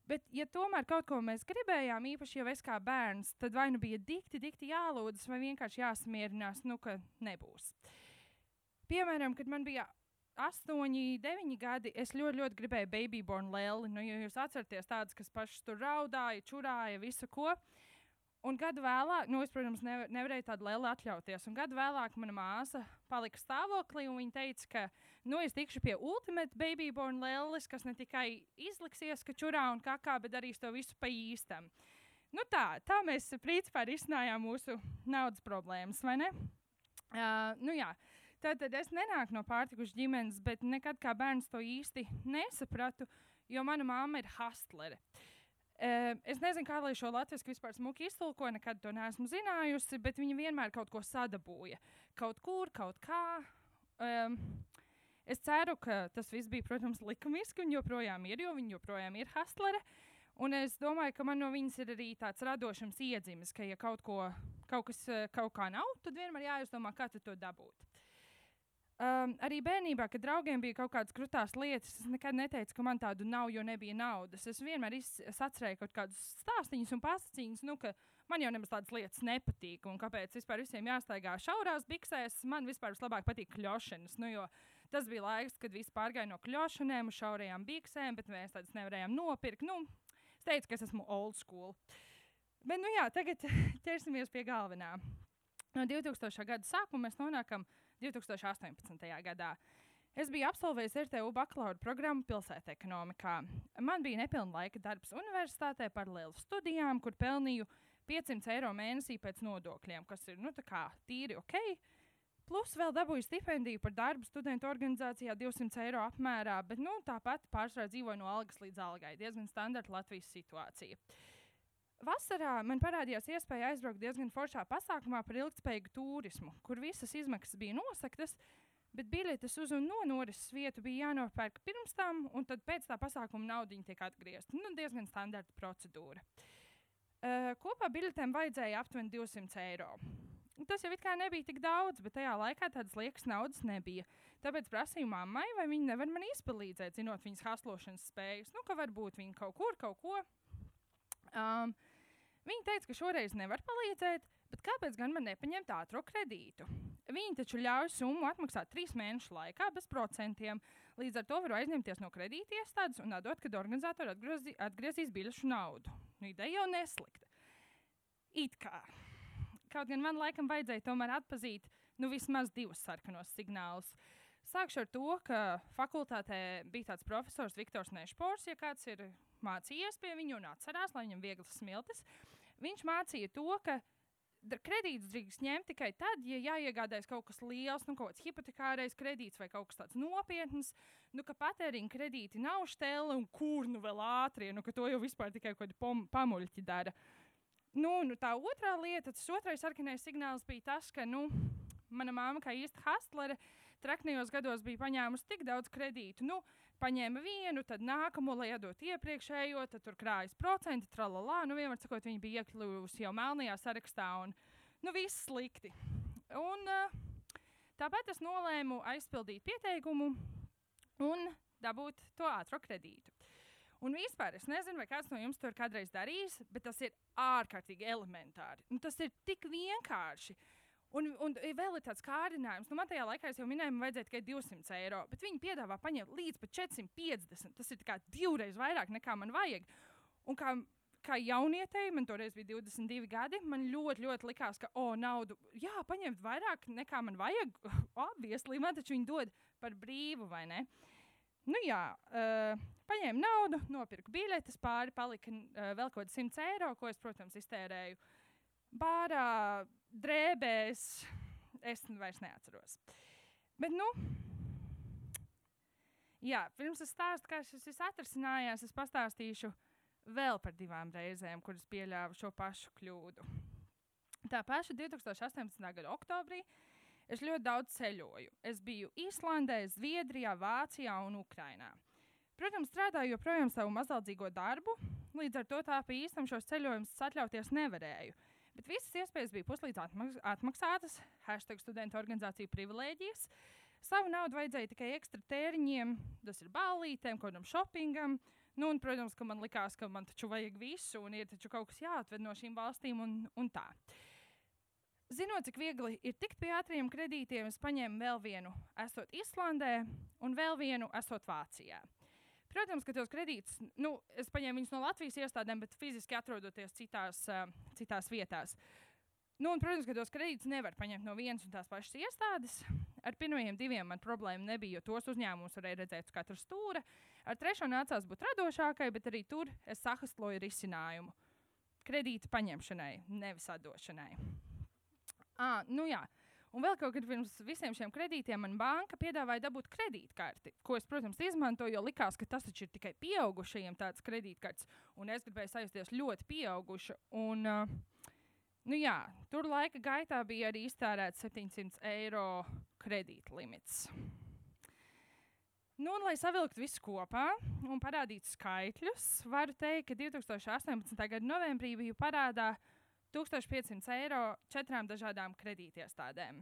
Bet, ja tomēr kaut ko mēs gribējām, īpaši jau es kā bērns, tad vai nu bija dikti, dikti jālūdzas, vai vienkārši jāsamierinās, nu, ka nebūs. Piemēram, kad man bija astoņi, deviņi gadi, es ļoti, ļoti gribēju baby born lēli. Nu, ja jūs atceraties tādas, kas pašas tur raudāja, čurāja, visu ko. Un gadu vēlāk, nu, es, protams, nevar, nevarēju tādu lielu atļauties. Un gadu vēlāk mana māsa palika stāvoklī, un viņa teica, ka, nu, es tikšu pie Ultimate Baby Born Lēlis, kas ne tikai izliksies, ka čurā un kakā, bet darīs to visu pa īstam. Nu, tā, tā mēs principā risinājām mūsu naudas problēmas, vai ne? Uh, nu, jā. Tātad es nenāku no pārtikušas ģimenes, bet nekad kā bērns to īsti nesapratu, jo mana mamma ir hustlere. Uh, es nezinu, kā lai šo latviešu vispār smuki iztulko, nekad to neesmu zinājusi, bet viņa vienmēr kaut ko sadabūja. Kaut kur, kaut kā. Um, es ceru, ka tas viss bija, protams, likumiski un joprojām ir, jo viņa joprojām ir hustlere. Un es domāju, ka man no viņas ir arī tāds radošums iedzimis, ka, ja kaut, ko, kaut kas kaut kā nav, tad vienmēr jāizdomā, kā to dabūt. Um, arī bērnībā, kad draugiem bija kaut kādas krūtās lietas, es nekad neteicu, ka man tādu nav, jo nebija naudas. Es vienmēr atcerēju kaut kādus stāstīņus un pasakīņus, nu, ka man jau nemaz tādas lietas nepatīk. Un kāpēc vispār visiem jāstaigā šaurās biksēs? Man vispār vislabāk patīk kļošanas. Nu, Tas bija laiks, kad viss pārgāja no kļūšanām uz šaurajām biksēm, bet mēs tādas nevarējām nopirkt. Nu, es teicu, ka es esmu old school. Bet, nu jā, tagad ķersimies pie galvenā. No 2000. gada sākuma mēs nonākam 2018. gadā. Es biju absolvējis RTU bakalaura programmu pilsētā ekonomikā. Man bija nepilna laika darbs universitātē paralēli studijām, kur pelnīju 500 eiro mēnesī pēc nodokļiem, kas ir nu, tīri ok. Plus vēl dabūju stipendiju par darbu studentu organizācijā 200 eiro apmērā, bet nu, tāpat pārsvarā dzīvoju no algas līdz algai. Diezgan standarta Latvijas situācija. Vasarā man parādījās iespēja aizbraukt diezgan foršā pasākumā par ilgspējīgu turismu, kur visas izmaksas bija nosaktas, bet biļetes uz un no norises vietu bija jānopērk pirms tam, un tad pēc tā pasākuma naudiņa tiek atgriezta. Nu, diezgan standarta procedūra. Uh, kopā biļetēm vajadzēja aptuveni 200 eiro. Tas jau nebija tik daudz, bet tajā laikā tādas liekas naudas nebija. Tāpēc prasīju mammai, vai viņa nevar man izpalīdzēt, zinot viņas haslošanas spējas. Nu, ka varbūt viņa kaut kur, kaut ko. Um, viņa teica, ka šoreiz nevar palīdzēt, bet kāpēc gan man nepaņemt ātrā kredītu? Viņi taču ļauj summu atmaksāt trīs mēnešu laikā bez procentiem. Līdz ar to varu aizņemties no kredīta iestādes un atdot, kad organizatori atgriezīs, atgriezīs biļešu naudu. Nu, ideja jau neslikta. It kā. Kaut gan man laikam vajadzēja tomēr atpazīt nu, vismaz divus sarkanos signālus. Sākšu ar to, ka fakultātē bija tāds profesors Viktors Nešpors, ja kāds ir mācījies pie viņa un atcerās, lai viņam viegli smiltis. Viņš mācīja to, ka kredītus drīkst ņemt tikai tad, ja jāiegādājas kaut kas liels, nu, kaut kāds hipotekārais kredīts vai kaut kas tāds nopietns, nu, ka patēriņa kredīti nav štēle un kur nu vēl ātrie, nu, ka to jau vispār tikai kaut kādi pamuļķi dara. Uh, Nu, nu, tā otrā lieta, tas otrais sarkanais signāls bija tas, ka nu, mana māma, kā īsta hustlere, traknījos gados bija paņēmusi tik daudz kredītu. Nu, paņēma vienu, tad nākamo, lai iedot iepriekšējo, tad tur krājas procenti, tralalā. Nu, vienmēr sakot, viņa bija iekļuvusi jau melnajā sarakstā, un nu, viss slikti. Un, uh, tāpēc es nolēmu aizpildīt pieteikumu un dabūt to ātrā kredītu. Un vispār es nezinu, vai kāds no jums to ir kādreiz darījis, bet tas ir ārkārtīgi elementāri. Un tas ir tik vienkārši. Un, un vēl ir tāds kārdinājums, nu, man tajā laikā jau minēju, man vajadzēja tikai 200 eiro, bet viņi piedāvā paņemt līdz pat 450. Tas ir divreiz vairāk nekā man vajag. Un kā, kā jaunietei, man toreiz bija 22 gadi, man ļoti, ļoti likās, ka, o, oh, naudu, jā, paņemt vairāk nekā man vajag. Obviously, man taču viņi dod par brīvu, vai ne? Nu jā. Uh, paņēmu naudu, nopirku biļetes, pāri palika uh, vēl kaut kāds 100 eiro, ko es, protams, iztērēju bārā, drēbēs. Es vairs neatceros. Bet, nu, jā, pirms es stāstu, kā šis viss atrisinājās, es pastāstīšu vēl par divām reizēm, kuras pieļāvu šo pašu kļūdu. Tā paša 2018. gada oktobrī es ļoti daudz ceļoju. Es biju Īslandē, Zviedrijā, Vācijā un Ukrajinā. Protams, strādāju joprojām savu mazaldzīgo darbu, līdz ar to tā pa īstam šos ceļojumus atļauties nevarēju. Bet visas iespējas bija puslīdz atmaks atmaksātas, hashtag studentu organizāciju privilēģijas. Savu naudu vajadzēja tikai ekstra tēriņiem, tas ir ballītēm, kaut kādam shoppingam. Nu, un, protams, ka man likās, ka man taču vajag visu, un ir taču kaut kas jāatved no šīm valstīm, un, un tā. Zinot, cik viegli ir tikt pie ātriem kredītiem, es paņēmu vēl vienu, esot Islandē, un vēl vienu, esot Vācijā. Protams, ka tos kredītus, nu, es paņēmu viņus no Latvijas iestādēm, bet fiziski atrodoties citās, uh, citās vietās. Nu, un, protams, ka tos kredītus nevar paņemt no vienas un tās pašas iestādes. Ar pirmajiem diviem man problēma nebija, jo tos uzņēmumus varēja redzēt uz katra stūra. Ar trešo nācās būt radošākai, bet arī tur es sahastloju risinājumu kredīta paņemšanai, nevis atdošanai. À, nu jā, Un vēl kaut kad pirms visiem šiem kredītiem man banka piedāvāja dabūt kredītkarti, ko es, protams, izmantoju, jo likās, ka tas taču ir tikai pieaugušajiem tāds kredītkartes, un es gribēju sajusties ļoti pieauguša. Un, uh, nu jā, tur laika gaitā bija arī iztērēts 700 eiro kredītlimits. Nu, un, lai savilktu visu kopā un parādītu skaitļus, varu teikt, ka 2018. gada novembrī biju parādā 1500 eiro četrām dažādām kredītiestādēm.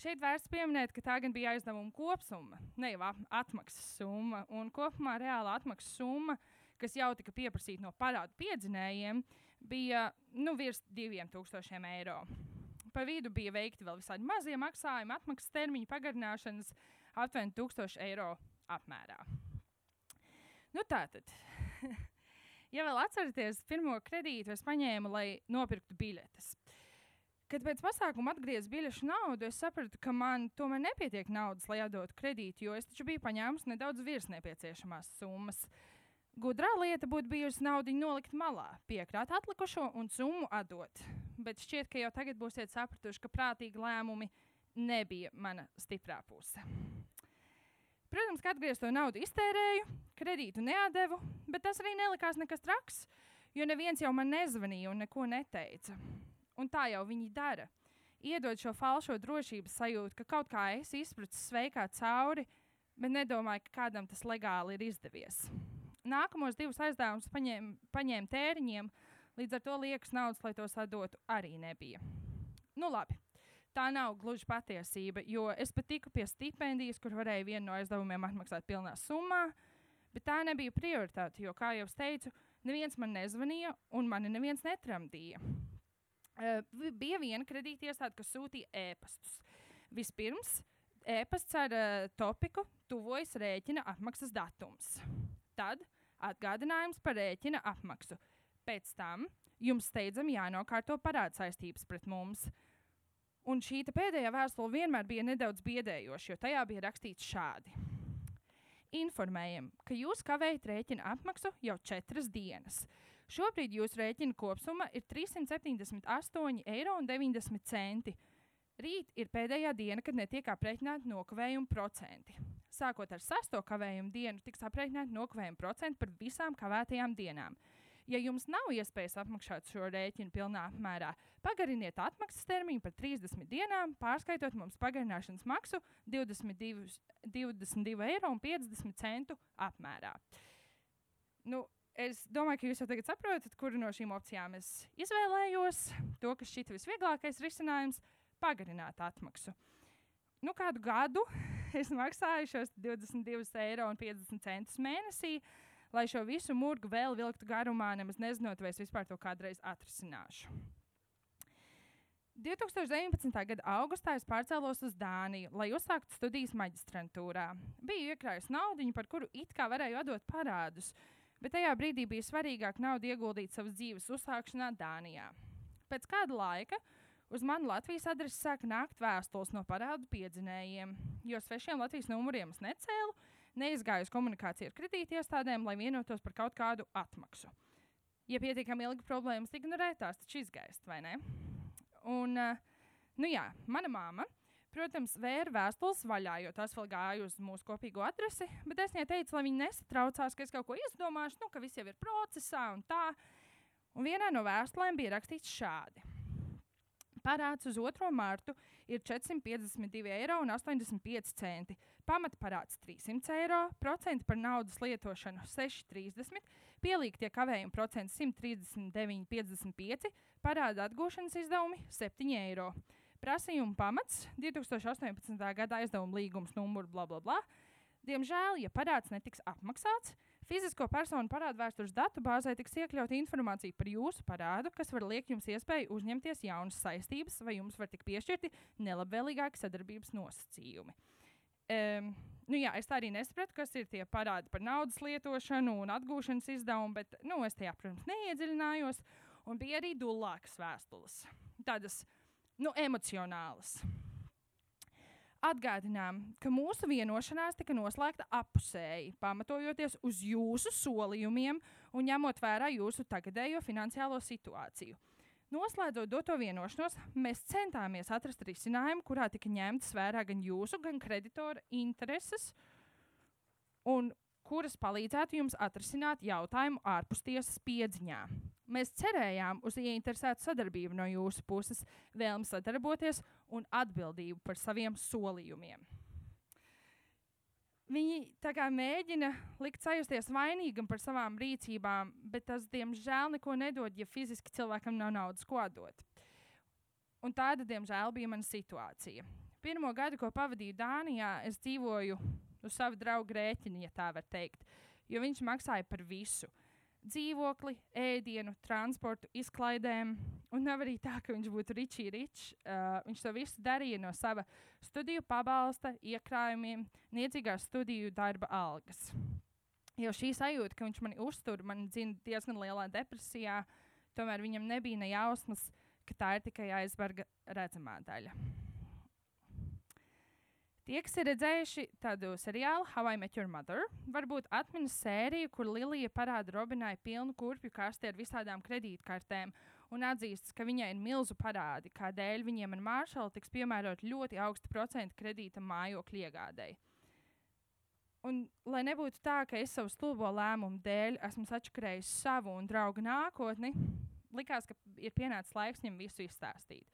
Šeit vērts pieminēt, ka tā gan bija aizdevuma kopsumma, ne jau atmaksas summa. Un kopumā reāla atmaksas summa, kas jau tika pieprasīta no parādu piedzinējiem, bija nu, virs 2000 eiro. Pa vidu bija veikti vēl visādi mazie maksājumi, atmaksas termiņu pagarināšanas, aptuveni 1000 eiro apmērā. Nu, tātad, ja vēl atceraties, pirmo kredītu es paņēmu, lai nopirktu biļetes. Kad pēc pasākuma atgriezu biļešu naudu, es sapratu, ka man tomēr nepietiek naudas, lai atdotu kredītu, jo es taču biju paņēmusi nedaudz virs nepieciešamās summas. Gudrā lieta būtu bijusi naudu nolikt malā, piekrāt atlikušo un summu atdot. Bet šķiet, ka jau tagad būsiet sapratuši, ka prātīgi lēmumi nebija mana stiprā puse. Protams, ka atgriezt to naudu iztērēju, kredītu neatdevu, bet tas arī nelikās nekas traks, jo neviens jau man nezvanīja un neko neteica. Un tā jau viņi dara. Iedod šo falšo drošības sajūtu, ka kaut kā es izprucis sveikā cauri, bet nedomāju, ka kādam tas legāli ir izdevies. Nākamos divus aizdevumus paņēmu paņēm tēriņiem, līdz ar to liekas naudas, lai tos atdotu, arī nebija. Nu, labi. Tā nav gluži patiesība, jo es pat tiku pie stipendijas, kur varēju vienu no aizdevumiem atmaksāt pilnā summā, bet tā nebija prioritāte, jo, kā jau teicu, neviens man nezvanīja un mani neviens netramdīja. Uh, bija viena kredītiestāde, kas sūtīja ēpastus. Vispirms ēpasts ar uh, topiku tuvojas rēķina apmaksas datums. Tad atgādinājums par rēķina apmaksu. Pēc tam jums steidzami jānokārto parāda saistības pret mums. Un šī pēdējā vēstule vienmēr bija nedaudz biedējoša, jo tajā bija rakstīts šādi. Informējam, ka jūs kavējat rēķina apmaksu jau četras dienas. Šobrīd jūsu rēķina kopsumma ir 378,90 eiro. Rīt ir pēdējā diena, kad netiek aprēķināti nokavējuma procenti. Sākot ar sesto kavējumu dienu, tiks aprēķināti nokavējuma procenti par visām kavētajām dienām. Ja jums nav iespējas apmaksāt šo rēķinu pilnā apmērā, pagariniet atmaksas termiņu par 30 dienām, pārskaitot mums pagarināšanas maksu 22,50 22 eiro apmērā. Nu, Es domāju, ka jūs jau tagad saprotat, kuru no šīm opcijām es izvēlējos. To, kas šķita visvieglākais risinājums, pagarināt atmaksu. Nu, kādu gadu es maksāju šos 22,50 eiro mēnesī, lai šo visu murgu vēl vilktu garumā, nemaz nezinot, vai es vispār to kādreiz atrisināšu. 2019. gada augustā es pārcēlos uz Dāniju, lai uzsāktu studijas maģistrantūrā. Biju iekrājusi naudu, par kuru it kā varēju atdot parādus, bet tajā brīdī bija svarīgāk naudu ieguldīt savas dzīves uzsākšanā Dānijā. Pēc kāda laika uz manu Latvijas adresi sāka nākt vēstules no parādu piedzinējiem, jo svešiem Latvijas numuriem es necēlu, neizgāju uz komunikāciju ar kredītiestādēm, lai vienotos par kaut kādu atmaksu. Ja pietiekami ilgi problēmas ignorētās, taču izgaist, vai ne? Un, uh, nu jā, mana māma Protams, vēra vēstules vaļā, jo tas vēl gāja uz mūsu kopīgo adresi, bet es viņai teicu, lai viņi nesatraucās, ka es kaut ko izdomāšu, nu, ka viss jau ir procesā un tā. Un vienā no vēstulēm bija rakstīts šādi. Parāds uz 2. martu ir 452,85 eiro. Pamatparāds 300 eiro, procenti par naudas lietošanu 6,30, pielīgtie kavējuma procenti 139,55, parāda atgūšanas izdevumi 7 eiro. Prasījuma pamats 2018. gada aizdevuma līgums numurs bla bla bla. Diemžēl, ja parāds netiks apmaksāts, fizisko personu parādu vēstures datu bāzē tiks iekļauta informācija par jūsu parādu, kas var liekt jums iespēju uzņemties jaunas saistības, vai jums var tikt piešķirti nelabvēlīgāki sadarbības nosacījumi. Um, nu jā, es arī nesapratu, kas ir tie parādi par naudas lietošanu un atgūšanas izdevumu, bet nu, es tajā, protams, neiedziļinājos. Un bija arī dulākas vēstules. Tādas nu, emocionālas. Atgādinām, ka mūsu vienošanās tika noslēgta apusēji, pamatojoties uz jūsu solījumiem un ņemot vērā jūsu tagadējo finansiālo situāciju. Noslēdzot doto vienošanos, mēs centāmies atrast risinājumu, kurā tika ņemtas vērā gan jūsu, gan kreditora intereses, un kuras palīdzētu jums atrisināt jautājumu ārpus tiesas piedziņā. Mēs cerējām uz ieinteresētu sadarbību no jūsu puses, vēlmi sadarboties un atbildību par saviem solījumiem. Viņi mēģina likt sajusties vainīgam par savām rīcībām, bet tas, diemžēl, neko nedod, ja fiziski cilvēkam nav naudas, ko dot. Un tāda, diemžēl, bija mana situācija. Pirmo gadu, ko pavadīju Dānijā, es dzīvoju uz savu draugu rēķinu, ja tā var teikt, jo viņš maksāja par visu. Dzīvokli, ēdienu, transportu, izklaidēm. Un nav arī tā, ka viņš būtu ričī ričs. Uh, viņš to visu darīja no sava studiju pabalsta, iekrājumiem, niecīgās studiju darba algas. Jo šī sajūta, ka viņš mani uztur, man dzina diezgan lielā depresijā, tomēr viņam nebija ne jausmas, ka tā ir tikai aizvarga redzamā daļa. Tie, kas ir redzējuši tādu seriālu How I Met Your Mother, varbūt atminas sēriju, kur Lilija parāda Robinai pilnu kurpju kasti ar visādām kredītkartēm un atzīstas, ka viņai ir milzu parādi, kādēļ viņiem ar Māršalu tiks piemērot ļoti augsta procenta kredīta mājokļu iegādēji. Un, lai nebūtu tā, ka es savu stulbo lēmumu dēļ esmu sačakarējis savu un draugu nākotni, likās, ka ir pienācis laiks viņam visu izstāstīt.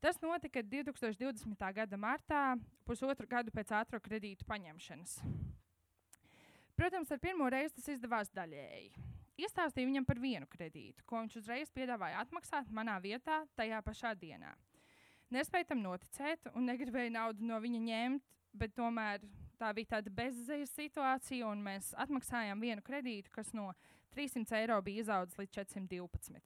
Tas notika 2020. gada martā, pusotru gadu pēc ātrā kredītu paņemšanas. Protams, ar pirmo reizi tas izdevās daļēji. Iestāstīju viņam par vienu kredītu, ko viņš uzreiz piedāvāja atmaksāt manā vietā tajā pašā dienā. Nespēju tam noticēt un negribēju naudu no viņa ņemt, bet tomēr tā bija tāda bezizējas situācija, un mēs atmaksājām vienu kredītu, kas no 300 eiro bija izaudzis līdz 412.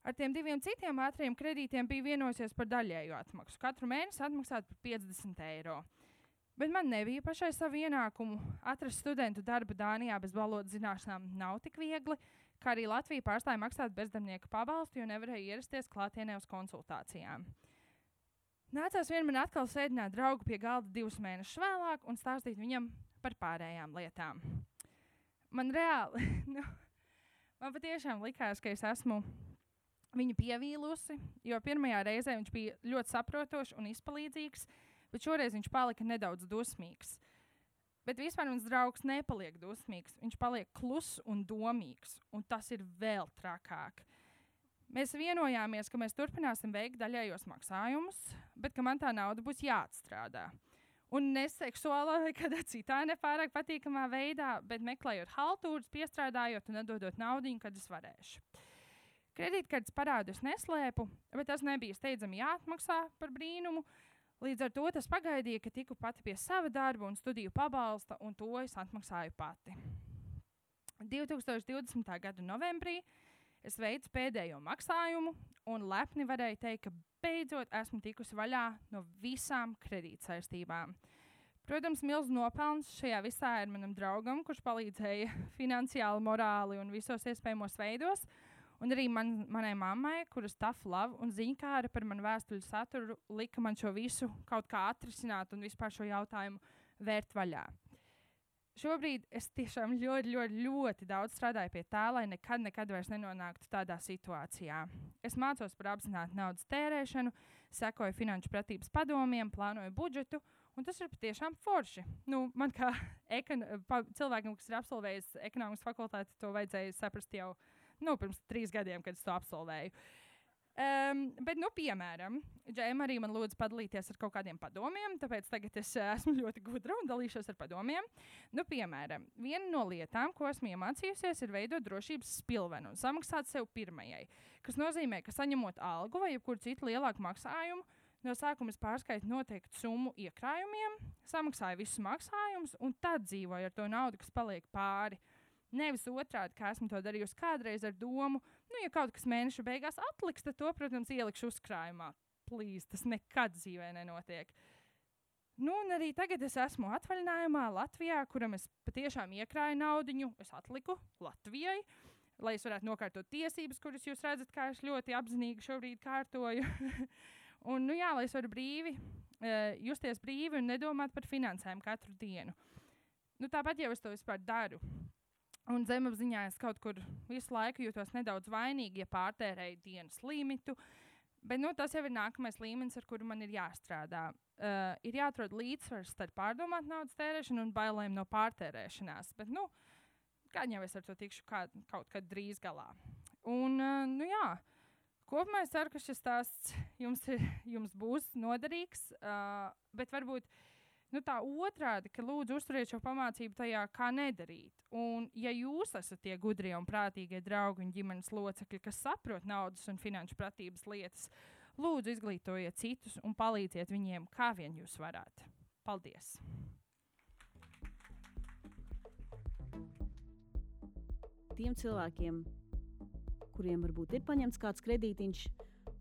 Ar tiem diviem citiem ātriem kredītiem bija vienosies par daļēju atmaksu. Katru mēnesi atmaksāt par 50 eiro. Bet man nebija pašai savu ienākumu. Atrast studentu darbu Dānijā bez valodas zināšanām nav tik viegli, kā arī Latvija pārstāja maksāt bezdarbnieka pabalstu, jo nevarēja ierasties klātienē uz konsultācijām. Nācās vien man atkal sēdināt draugu pie galda divus mēnešus vēlāk un stāstīt viņam par pārējām lietām. Man reāli, nu, man patiešām likās, ka es esmu viņu pievīlusi, jo pirmajā reizē viņš bija ļoti saprotošs un izpalīdzīgs, bet šoreiz viņš palika nedaudz dusmīgs. Bet vispār mans draugs nepaliek dusmīgs, viņš paliek kluss un domīgs, un tas ir vēl trakāk. Mēs vienojāmies, ka mēs turpināsim veikt daļējos maksājumus, bet ka man tā nauda būs jāatstrādā. Un ne seksuālā vai kādā citā nepārāk patīkamā veidā, bet meklējot haltūras, piestrādājot un atdodot naudu, kad es varēšu. Kredītkartes parādus neslēpu, bet tas nebija steidzami jāatmaksā par brīnumu. Līdz ar to tas pagaidīja, ka tiku pati pie sava darba un studiju pabalsta, un to es atmaksāju pati. 2020. gada novembrī es veicu pēdējo maksājumu, un lepni varēju teikt, ka beidzot esmu tikusi vaļā no visām kredītsaistībām. Protams, milzīgs nopelns šajā visā ir manam draugam, kurš palīdzēja finansiāli, morāli un visos iespējamos veidos. Un arī man, manai mammai, kuras tough love un ziņkāra par manu vēstuļu saturu, lika man šo visu kaut kā atrisināt un vispār šo jautājumu vērt vaļā. Šobrīd es tiešām ļoti, ļoti, ļoti daudz strādāju pie tā, lai nekad, nekad vairs nenonāktu tādā situācijā. Es mācos par apzinātu naudas tērēšanu, sekoju finanšu pratības padomiem, plānoju budžetu, un tas ir patiešām forši. Nu, man kā ekon, pa, cilvēkam, kas ir absolvējis ekonomikas fakultāti, to vajadzēja saprast jau nu, pirms trīs gadiem, kad es to absolvēju. Um, bet, nu, piemēram, Džēma arī man lūdza padalīties ar kaut kādiem padomiem, tāpēc tagad es uh, esmu ļoti gudra un dalīšos ar padomiem. Nu, piemēram, viena no lietām, ko esmu iemācījusies, ir veidot drošības spilvenu un samaksāt sev pirmajai, kas nozīmē, ka saņemot algu vai jebkuru citu lielāku maksājumu, no sākuma es pārskaitu noteiktu summu iekrājumiem, samaksāju visus maksājumus un tad dzīvoju ar to naudu, kas paliek pāri. Nevis otrādi, kā esmu to darījusi kādreiz ar domu, nu, ja kaut kas mēneša beigās atliks, tad to, protams, ielikšu uzkrājumā. Plīz, tas nekad dzīvē nenotiek. Nu, un arī tagad es esmu atvaļinājumā Latvijā, kuram es patiešām iekrāju naudu, es atliku Latvijai, lai es varētu nokārtot tiesības, kuras jūs redzat, kā es ļoti apzinīgi šobrīd kārtoju. un, nu, jā, lai es varu brīvi, uh, justies brīvi un nedomāt par finansēm katru dienu. Nu, tāpat jau es to vispār daru. Un zemapziņā es kaut kur visu laiku jūtos nedaudz vainīgi, ja pārtērēju dienas limitu. Bet nu, tas jau ir nākamais līmenis, ar kuru man ir jāstrādā. Uh, ir jāatrod līdzsvars starp pārdomāt naudas tērēšanu un bailēm no pārtērēšanās. Bet, nu, kā jau es ar to tikšu kā, kaut kad drīz galā. Un, uh, nu, jā, kopumā es ceru, ka šis stāsts jums, ir, jums būs noderīgs. Uh, bet varbūt nu, tā otrādi, ka lūdzu uzturiet šo pamācību tajā, kā nedarīt. Un, ja jūs esat tie gudrie un prātīgie draugi un ģimenes locekļi, kas saprot naudas un finanšu pratības lietas, lūdzu izglītojiet citus un palīdziet viņiem, kā vien jūs varat. Paldies! tiem cilvēkiem, kuriem varbūt ir paņemts kāds kredītiņš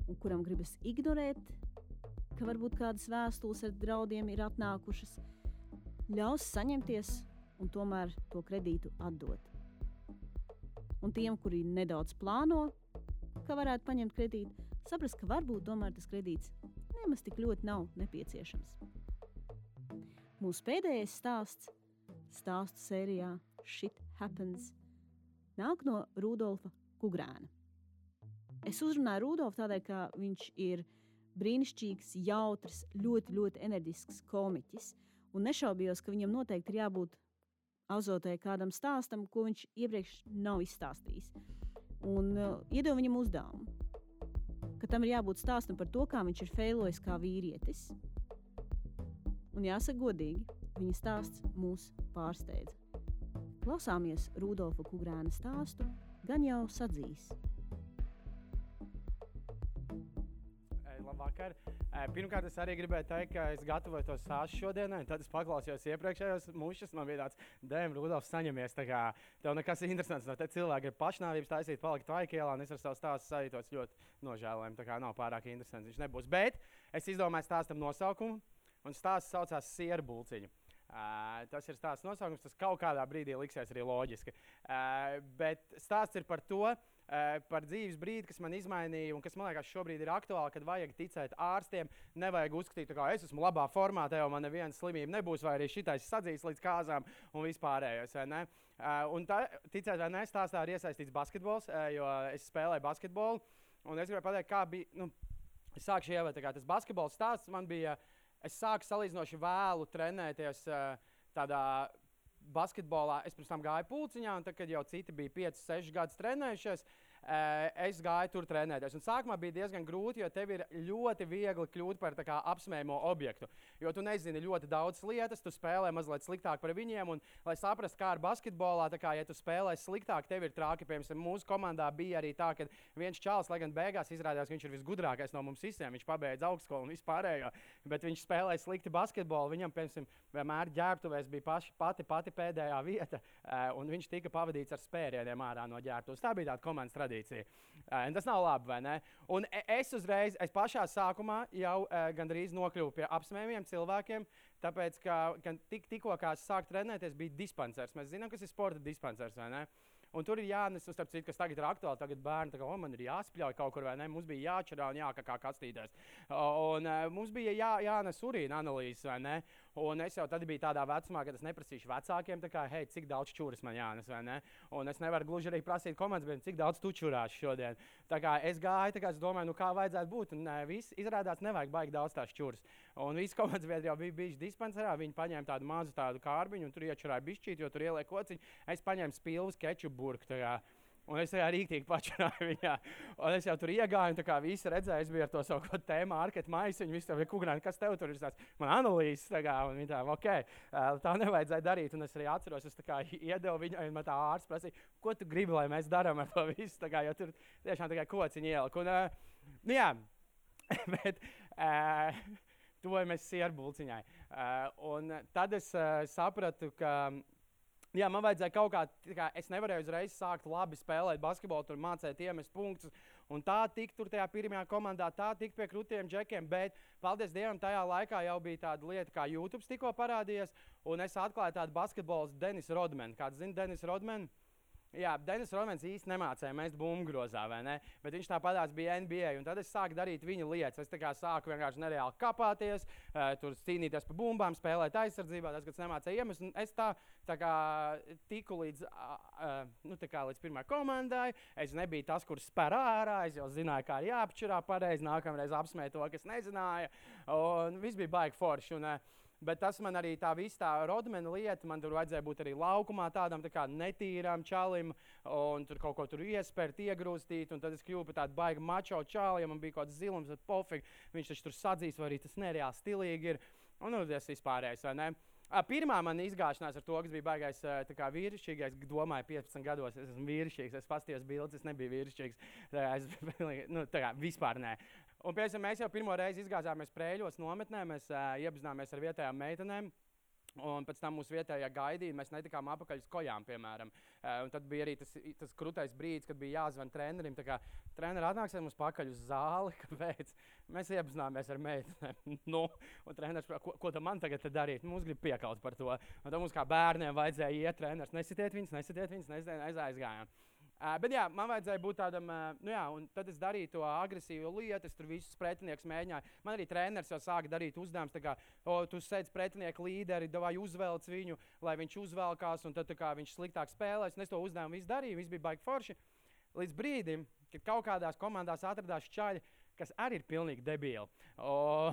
un kuram gribas ignorēt, ka varbūt kādas vēstules ar draudiem ir atnākušas, ļaus saņemties un tomēr to kredītu atdot. Un tiem, kuri nedaudz plāno, ka varētu paņemt kredītu, saprast, ka varbūt tomēr tas kredīts nemaz tik ļoti nav nepieciešams. Mūsu pēdējais stāsts, stāstu sērijā Shit Happens, nāk no Rudolfa Kugrāna. Es uzrunāju Rudolfu tādēļ, ka viņš ir brīnišķīgs, jautrs, ļoti, ļoti enerģisks komiķis. Un nešaubījos, ka viņam noteikti ir jābūt azotē kādam stāstam, ko viņš iepriekš nav izstāstījis. Un uh, iedevu viņam uzdevumu, ka tam ir jābūt stāstam par to, kā viņš ir failojis kā vīrietis. Un jāsaka godīgi, viņa stāsts mūs pārsteidza. Klausāmies Rudolfa Kungrāna stāstu, gan jau sadzīs. Labvakar. Pirmkārt, es arī gribēju teikt, ka es gatavoju to sāstu šodienai. Tad es paklausījos iepriekšējos mušas. Man bija tāds, Dēmon, Rudolf, saņemies. Kā, tev nekas interesants no te cilvēka ir pašnāvības taisīt, palikt vaikielā. Es ar savu stāstu sajūtos ļoti nožēlojami. Tā kā nav pārāk interesants. Viņš nebūs. Bet es izdomāju stāstam nosaukumu. Un stāsts saucās Sieru bulciņu. Uh, tas ir stāsts nosaukums, tas kaut kādā brīdī liksies arī loģiski. Uh, bet stāsts ir par to, uh, par dzīves brīdi, kas man izmainīja un kas man liekas šobrīd ir aktuāli, kad vajag ticēt ārstiem. Nevajag uzskatīt, ka es esmu labā formā, te jau man neviena slimība nebūs, vai arī šitais sadzīs līdz kāzām un vispārējais. Uh, un tā, ticēt vai nē, stāstā ir iesaistīts basketbols, uh, jo es spēlēju basketbolu. Un es gribēju pateikt, kā bija. Nu, es sāku šī ievērta, kā tas basketbols stāsts man bija. Es sāku salīdzinoši vēlu trenēties tādā basketbolā. Es pirms tam gāju pulciņā, un tad, kad jau citi bija 5, 6 gadus trenējušies, es gāju tur trenēties. Un sākumā bija diezgan grūti, jo tev ir ļoti viegli kļūt par kā, apsmējamo objektu. Jo tu nezini ļoti daudz lietas, tu spēlē mazliet sliktāk par viņiem. Un, lai saprastu, kā ar basketbolā, kā, ja tu spēlē sliktāk, tev ir trāki. Piemēram, mūsu komandā bija arī tā, ka viens čalis, lai gan beigās izrādījās, ka viņš ir visgudrākais no mums visiem. Viņš pabeidza augstskolu un vispārējo, bet viņš spēlēja slikti basketbolu. Viņam, piemēram, vienmēr ģērbtuvēs bija paši, pati, pati pēdējā vieta, un viņš tika pavadīts ar spērieniem ārā no ģērbtuves. Tā bija tāda komandas tradīcija tradīcija. Uh, tas nav labi, vai ne? Un e, es uzreiz, es pašā sākumā jau uh, gandrīz nokļuvu pie apsmējumiem cilvēkiem, tāpēc, ka tik, tikko es sāku trenēties, bija dispansers. Mēs zinām, kas ir sporta dispansers, vai ne? Un tur ir jānes, starp citu, kas tagad ir aktuāli. Tagad bērni kā, man ir jāspļauj kaut kur, vai ne? Mums bija jāčerā un jākakā kastītēs. Un uh, mums bija jā, jānes urīna analīzes, vai ne? Un es jau tad biju tādā vecumā, kad es neprasīšu vecākiem, kā, hei, cik daudz čūras man jānes, ne? Un es nevaru gluži arī prasīt komandas, cik daudz tu čurās šodien. Tā kā es gāju, tā kā es domāju, nu kā vajadzētu būt. Un uh, viss izrādās, nevajag baigt daudz tās čūras. Un visi komandas biedri jau bija bijuši dispenserā. Viņi paņēma tādu mazu tādu kārbiņu un tur iečurāja bišķīt, jo tur ieliek kociņu. Es paņēmu spilvas kečupu burku. Un es tajā rīktīgi pačurāju viņā. Un es jau tur iegāju, un tā kā visi redzēja, es biju ar to savu tēmu, ārkārtīgi maisu. Viņi visi tur bija kukurāni, kas tev tur ir tāds - man analīzes. Tā kā, un viņi tā, ok, tā nevajadzēja darīt. Un es arī atceros, es tā kā iedevu viņai, un man tā ārsts prasīja, ko tu gribi, lai mēs darām ar to visu. Tā kā, jo tur tiešām kā kociņi ielika. Un, uh, nu jā, bet. Uh, tuvojamies sierbulciņai. Uh, un tad es uh, sapratu, ka jā, man vajadzēja kaut kā, kā, es nevarēju uzreiz sākt labi spēlēt basketbolu, tur mācīt iemest punktus. Un tā tika tur tajā pirmajā komandā, tā tika pie krūtiem džekiem. Bet, paldies Dievam, tajā laikā jau bija tāda lieta, kā YouTube tikko parādījies. Un es atklāju tādu basketbolu Denis Rodmanu. Kāds zina Denis Rodmanu? Jā, Denis Rovens īsti nemācīja mest bumbu grozā, vai ne? Bet viņš tāpatās bija NBA. Tad es sāku darīt viņa lietas. Es sāku vienkārši nereāli kāpāties, uh, tur cīnīties par bumbām, spēlēt aizsardzībā. Tas, kas nemācīja iemest, un es tā, tā kā tiku līdz, nu, kā līdz pirmā komandai. Es nebiju tas, kurš spēr ārā. Es jau zināju, kā ir jāapšķirā pareizi. Nākamreiz apsmēju to, kas nezināja. Un viss bija baigi forši. Un, uh, Bet tas man arī tā visa tā rodmena lieta, man tur vajadzēja būt arī laukumā tādam tā netīram čalim, un tur kaut ko tur iespērt, iegrūstīt, tad es kļuvu par tādu baigu mačo čali, ja man bija kaut kāds zilums, tad pofīgi, viņš taču tur sadzīs, vai arī tas nereāli stilīgi ir, un nu, tas vispārējais, vai ne? Pirmā mana izgāšanās ar to, kas bija baigais kā, vīrišķīgais, domāju, 15 gados es esmu vīrišķīgs. Es paskatījos bildes, es nebiju vīrišķīgs. Es, nu, tā kā vispār nē. Un pēc tam mēs jau pirmo reizi izgāzāmies prēļos nometnē, mēs uh, iepazināmies ar vietējām meitenēm. Un pēc tam mūsu vietējā gaidīja, mēs netikām apakaļ uz kojām, piemēram. Uh, tad bija arī tas, tas krūtais brīdis, kad bija jāzvan trenerim. Tā kā treneris atnāks mums pakaļ uz zāli, kāpēc mēs iepazināmies ar meitenēm. nu, un treneris ko, ko man tagad darīt? Mums grib piekaut par to. Un tad mums kā bērniem vajadzēja iet, treneris nesitiet viņus, nesitiet viņus, nesitiet, aizgājām. Uh, bet jā, man vajadzēja būt tādam, uh, nu jā, un tad es darīju to agresīvu lietu, es tur visus pretiniekus mēģināju. Man arī treneris jau sāka darīt uzdevumus, kā, o, tu sēdz pretinieku līderi, vai uzvelc viņu, lai viņš uzvelkās, un tad kā, viņš sliktāk spēlēs. Un es to uzdevumu visu darīju, viss bija baigi forši. Līdz brīdim, kad kaut kādās komandās atradās čaļi, kas arī ir pilnīgi debīli. O,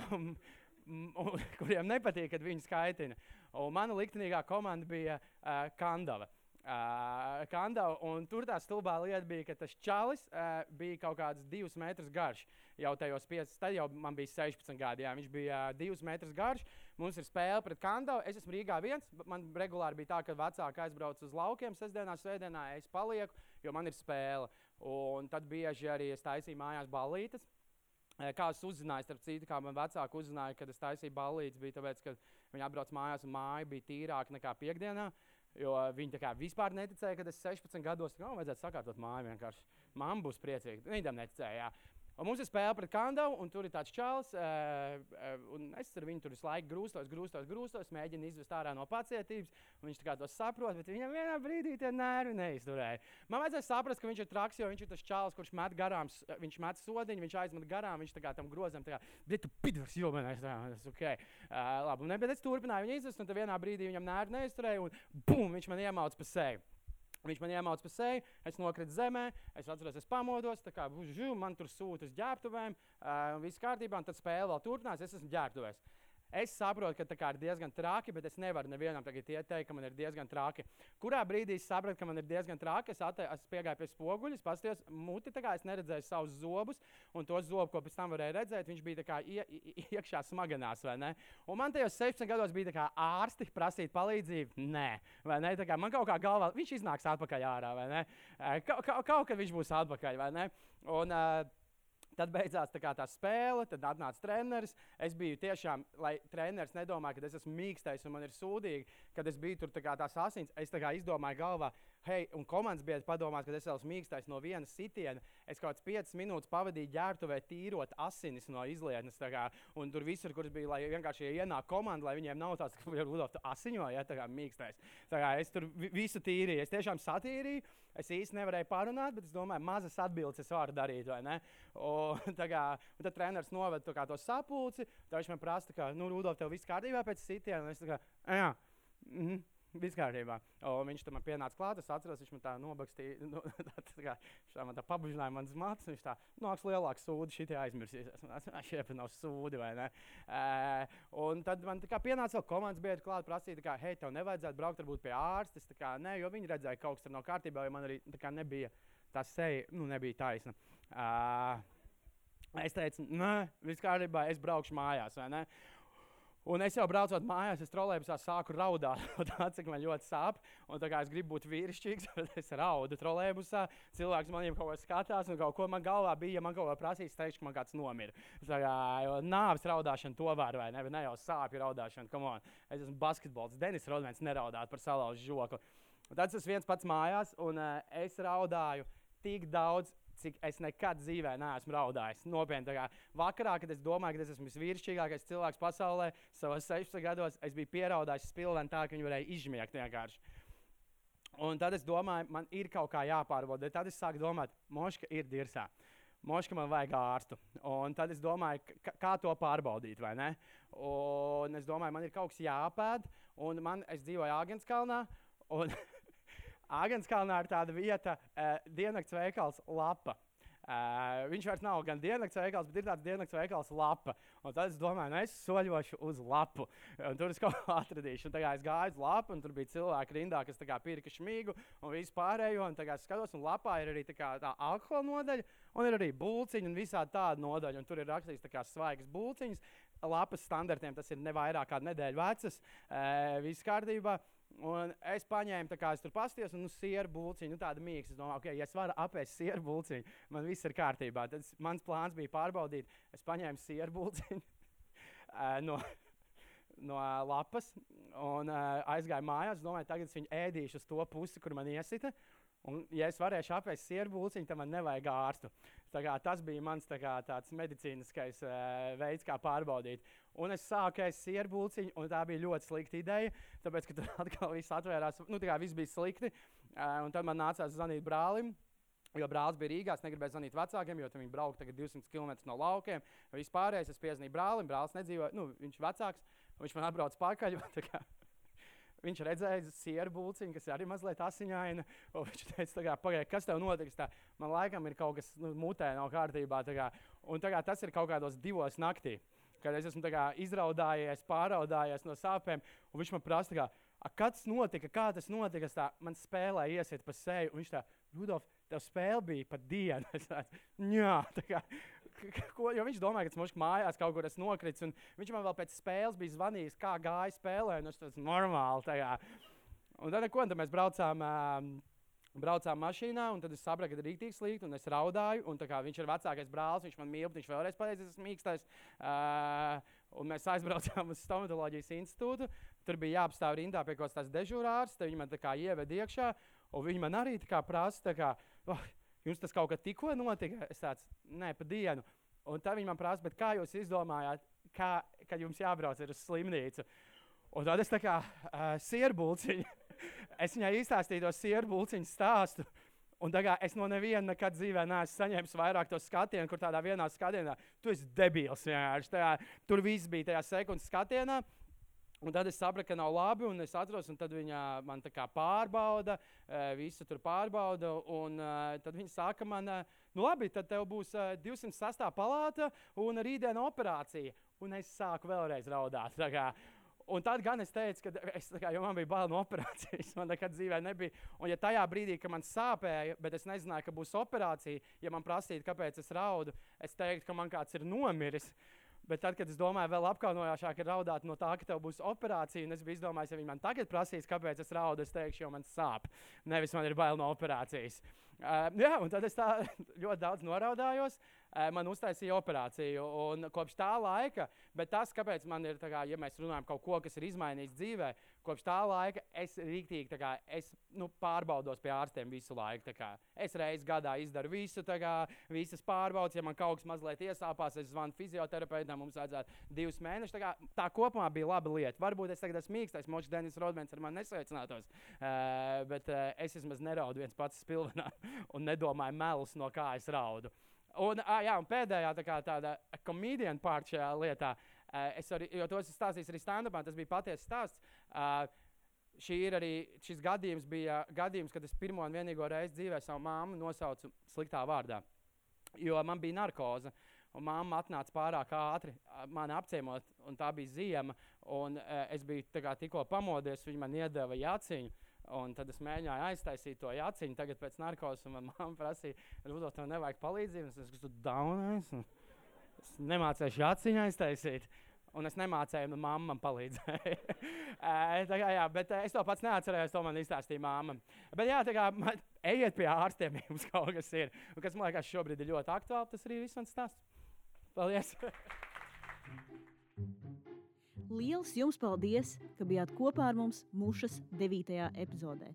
kuriem nepatīk, kad viņi skaitina. Un mana liktenīgā komanda bija uh, Kandava uh, Kandava. Tur tā stulbā lieta bija, ka tas čalis uh, bija kaut kāds divus metrus garš. Jau tajos piecos, tad jau man bija 16 gadi. Jā, viņš bija uh, divus metrus garš. Mums ir spēle pret Kandavu. Es esmu Rīgā viens. Man regulāri bija tā, ka vecāki aizbrauc uz laukiem sestdienā, svētdienā. Es palieku, jo man ir spēle. Un tad bieži arī es taisīju mājās ballītes. Kā es uzzināju, starp citu, kā man vecāki uzzināja, kad es taisīju ballītes, bija tāpēc, ka viņi atbrauc mājās un māja bija tīrāka nekā piekdienā. Uh, Jo viņi vispār neticēja, ka es 16 gados tam vajadzētu sakārtot māju. Vienkārši mamma būs priecīga. Viņi tam neticēja. Jā. Un mums ir spēle pret Kandavu, un tur ir tāds čels. Uh, es ar viņu tur visu laiku grūstos, grūstos, grūstos, mēģinu izvest ārā no pacietības. Viņš to saprot, bet viņam vienā brīdī tie nervi neizturēja. Man vajadzēja saprast, ka viņš ir traks, jo viņš ir tas čels, kurš met garām, viņš met sodiņu, viņš aizmet garām, viņš tam grozam, kā, bet tu pidvars, jo man tas ok. Uh, labi, un, bet es turpināju viņu izvest, un vienā brīdī viņam nervi neizturēja, un bum, viņš man iemauca pa seju. Viņš man iemāca pa seju, es nokritu zemē, es atceros, es pamodos, tā kā žu, man tur sūta uz ģērbtuvēm, uh, viss kārtībā, un tad spēle vēl turpinās, es esmu ģērbtuvēs. Es saprotu, ka tā ir diezgan traki, bet es nevaru nevienam tagad ieteikt, ka man ir diezgan traki. Kurā brīdī es sapratu, ka man ir diezgan traki, es, ate, es piegāju pie spoguļa, paskatījos muti, kā es neredzēju savus zobus, un to zobu, ko pēc tam varēju redzēt, viņš bija kā ie, ie, iekšā smaganās. Man tajos 16 gados bija kā ārsti prasīt palīdzību. Nē, vai ne? Kā man kaut kā galvā, viņš iznāks atpakaļ ārā, vai ne? Ka, ka, kaut kad viņš būs atpakaļ, vai ne? Un, uh, Tad beidzās tā, tā spēle, tad atnāca treneris. Es biju tiešām, lai treneris nedomāja, ka es esmu mīkstais un man ir sūdīgi, kad es biju tur tā tās asins. Es tā izdomāju galvā, hei, un komandas biedri padomās, ka es esmu mīkstais no vienas sitiena. Es kaut kāds 5 minūtes pavadīju ģērbtuvē, tīrot asinis no izlietnes. Kā, un tur visur, kur bija, lai vienkārši ienāk komanda, lai viņiem nav tāds, ka Rudolf asiņo, ja tā kā mīkstais. Tā kā es tur visu tīrīju, es tiešām satīrīju. Es īsti nevarēju parunāt, bet es domāju, mazas atbildes es varu darīt. Un, kā, un tad treneris noveda to sapulci. Tad viņš man prasa, ka, nu, Rudolf, tev viss kārtībā pēc sitiena. Es tā kā, jā. Mm -hmm. Viss kārtībā. Viņš tam pienāca klāt. Es atceros, viņš man tā nobakstīja. Nu, tā, tā, kā, tā man tā pabužināja manas matus. Viņš tā nāks lielāks sūdi, šī tie aizmirsīs. Es šeit nav sūdi vai ne. Uh, un tad man kā, pienāca vēl komandas biedri klāt, prasīja, kā, hei, tev nevajadzētu braukt varbūt pie ārsta. Kā, nē, jo viņi redzēja, ka kaut kas tur nav kārtībā, jo man arī kā, nebija tā seja, nu, nebija taisna. Uh, es teicu, nē, viss kārtībā, es braukšu mājās. Un es jau braucot mājās, es trolēļusā sāku raudāt. tā, cik man ļoti sāp. Un tā kā es gribu būt vīrišķīgs, tad es raudu trolēļusā. Cilvēks man jau kaut ko skatās, un kaut ko man galvā bija. Ja man kaut ko prasīs, teikšu, ka man kāds nomira. Tā kā nāves raudāšana to var, vai ne? Ne jau sāpju raudāšana. Es esmu basketbols. Denis Rodmans neraudāt par salauzu žokli. Un tad es viens pats mājās, un uh, es raudāju tik daudz cik es nekad dzīvē neesmu raudājis. Nopietni, kā vakarā, kad es domāju, ka es esmu visvīrišķīgākais cilvēks pasaulē, savos 16 gados es biju pieraudājis spilveni tā, ka viņi varēja izžmiegt vienkārši. Un tad es domāju, man ir kaut kā jāpārbauda. Tad es sāku domāt, moška ir dirzā. Moška man vajag ārstu. Un tad es domāju, kā to pārbaudīt? Un es domāju, man ir kaut kas jāpēd. Un man, es dzīvoju Āgenskalnā. Un Agenskalnā ir tāda vieta, uh, diennakts veikals lapa. Uh, viņš vairs nav gan diennakts veikals, bet ir tāds diennakts veikals lapa. Un tad es domāju, nu es soļošu uz lapu. Un tur es kaut ko atradīšu. Un tā kā es gāju uz lapu, un tur bija cilvēki rindā, kas pirka šmīgu un vispārējo. Un tagad es skatos, un lapā ir arī tā, tā alkohola nodaļa, un ir arī būciņa un visādi tāda nodaļa. Un tur ir rakstīts kā svaigas būciņas. Lapas standartiem tas ir ne vairāk kā nedēļa vecas. Uh, viss kārtībā. Un es paņēmu, tā kā es tur pastījos, un nu, sieru būciņu, nu, tāda mīksta. Es domāju, ok, ja es varu apēst sieru būciņu, man viss ir kārtībā. Tad mans plāns bija pārbaudīt. Es paņēmu sieru būciņu uh, no, no uh, lapas un uh, aizgāju mājās. Domāju, tagad es viņu ēdīšu uz to pusi, kur man iesita. Un, ja es varēšu apēst sieru būciņu, tad man nevajag ārstu. Kā, tas bija mans tā kā, medicīniskais uh, veids, kā pārbaudīt. Un es sāku ēst sieru būciņu, un tā bija ļoti slikta ideja. Tāpēc, ka tur atkal viss atvērās, nu, tā kā viss bija slikti. Uh, tad man nācās zvanīt brālim. Jo brālis bija Rīgā, es negribēju zvanīt vecākiem, jo viņi brauca 200 km no laukiem. Vispārējais es piezvanīju brālim, brālis nedzīvoja, nu, viņš ir vecāks. Viņš man atbrauc pakaļ. Viņš redzēja sieru būciņu, kas arī mazliet asiņaina. Viņš teica, pagaidi, kas tev notiks? Tā, man laikam ir kaut kas nu, mutē nav kārtībā. Kā, un kā, tas ir kaut kādos divos naktī, kad es esmu kā, izraudājies, pāraudājies no sāpēm. Viņš man prasa, kā, kas notika, kā tas notika. Tā, man spēlē iesiet pa seju. Viņš tā, Rudolf, tev spēle bija pa dienu. Es tādu, jā, tā kā, ko, jo viņš domāja, ka tas mūžs mājās kaut kur nokritis. Viņš man vēl pēc spēles bija zvanījis, kā gāja spēlē. Nu, tas ir normāli. Tajā. Un tad, ko, tad mēs braucām. Um, Braucām mašīnā, un tad es sapratu, ka ir rīktīgi slikti, un es raudāju. Un, kā, viņš ir vecākais brālis, viņš man mīl, viņš vēlreiz pateica, es esmu mīkstais. Uh, un mēs aizbraucām uz stomatoloģijas institūtu. Tur bija jāapstāv rindā pie kaut kādas dežūrārs, tad viņi man ieveda iekšā, un viņi man arī prasa, kā, oh, jums tas kaut kad tikko notika? Es tāds, nē, pa dienu. Un tad viņi man prasa, kā jūs izdomājāt, kā, kad jums jābrauc uz slimnīcu? Un tad es tā kā uh, sierbulciņu, es viņai izstāstīju to sierbulciņu stāstu. Un tā kā es no neviena nekad dzīvē neesmu saņēmis vairāk to skatienu, kur tādā vienā skatienā, tu esi debils vienkārši. Tajā, tur viss bija tajā sekundes skatienā. Un tad es sapratu, ka nav labi, un es atrodos, un tad viņa man tā kā pārbauda, visu tur pārbauda. Un tad viņa saka, man, nu labi, tad tev būs 206. palāta un rītdiena operācija. Un es sāku vēlreiz raudāt. Un tad gan es teicu, ka es, kā, man bija bail no operācijas. Man nekad dzīvē nebija. Un, ja tajā brīdī, kad man sāpēja, bet es nezināju, ka būs operācija, ja man prasītu, kāpēc es raudu, es teiktu, ka man kāds ir nomiris. Bet tad, kad es domāju, vēl apkaunojošāk ir raudāt no tā, ka tev būs operācija, un es biju izdomājis, ja viņi man tagad prasīs, kāpēc es raudu, es teikšu, jo man sāp. Nevis man ir bail no operācijas. Uh, jā, un tad es tā ļoti daudz noraudājos. Uh, man uztaisīja operāciju, un kopš tā laika, bet tas, kāpēc man ir, kā, ja mēs runājam par kaut ko, kas ir izmainījis dzīvē, kopš tā laika es rīktīgi kā, es, nu, pārbaudos pie ārstiem visu laiku. Es reizes gadā izdaru visu, kā, visas pārbaudas. Ja man kaut kas mazliet iesāpās, es zvanu fizioterapeitam, mums vajadzētu divus mēnešus. Tā, kā, tā kopumā bija laba lieta. Varbūt es tagad esmu mīkstais, močs Denis Rodmans ar mani nesveicinātos. Uh, bet uh, es vismaz neraudu viens pats spilvenā un nedomāju melus, no kā es raudu. Un, uh, jā, un pēdējā tā kā, tāda komēdija pār šajā lietā. Uh, es arī, jo to esmu stāstījis arī stand-upā, tas bija patiesa stāsts. Uh, šī ir arī šis gadījums, bija gadījums, kad es pirmo un vienīgo reizi dzīvē savu māmu nosaucu sliktā vārdā. Jo man bija narkoze, un mamma atnāca pārāk ātri mani apciemot, un tā bija ziema. Un, uh, es biju tikko pamodies, viņa man iedeva jāciņu. Un tad es mēģināju aiztaisīt to jāciņu, tagad pēc narkotikas, un manā mamma prasīja, Rudolf, tev nevajag palīdzību. Es teicu, tu daunais. Es nemācīšu jāciņu aiztaisīt. Un es nemācēju, un mamma man palīdzēja. tā kā, jā, bet es to pats neatcerējos, to man izstāstīja mamma. Bet jā, tā kā man, ejiet pie ārstiem, ja jums kaut kas ir. Un kas man liekas šobrīd ir ļoti aktuāli, tas arī viss mans stāsts. Paldies! Liels jums paldies, ka bijāt kopā ar mums Mušas 9. epizodē.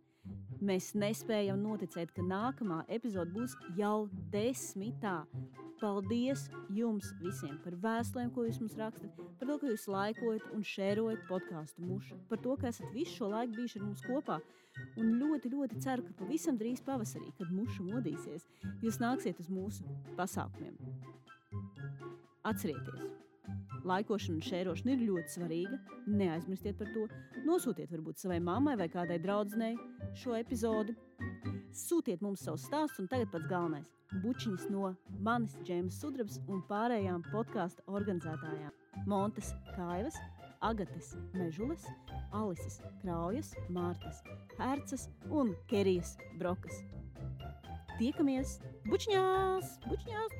Mēs nespējam noticēt, ka nākamā epizode būs jau desmitā. Paldies jums visiem par vēstulēm, ko jūs mums rakstat, par to, ka jūs laikojat un šērojat podkāstu mušu, par to, ka esat visu šo laiku bijuši ar mums kopā. Un ļoti, ļoti ceru, ka pavisam drīz pavasarī, kad muša modīsies, jūs nāksiet uz mūsu pasākumiem. Atcerieties! Laikošana un šērošana ir ļoti svarīga. Neaizmirstiet par to. Nosūtiet varbūt savai mammai vai kādai draudzenei šo epizodi. Sūtiet mums savus stāstus, un tagad pats galvenais bučiņas no manis, Džēmas Sudrabs un pārējām podkāstu organizētājām - Montes Kaivas, Agates Mežules, Alises Kraujas, Mārtas Hercas un Kerijas Brokas. Tiekamies bučiņās! bučiņās!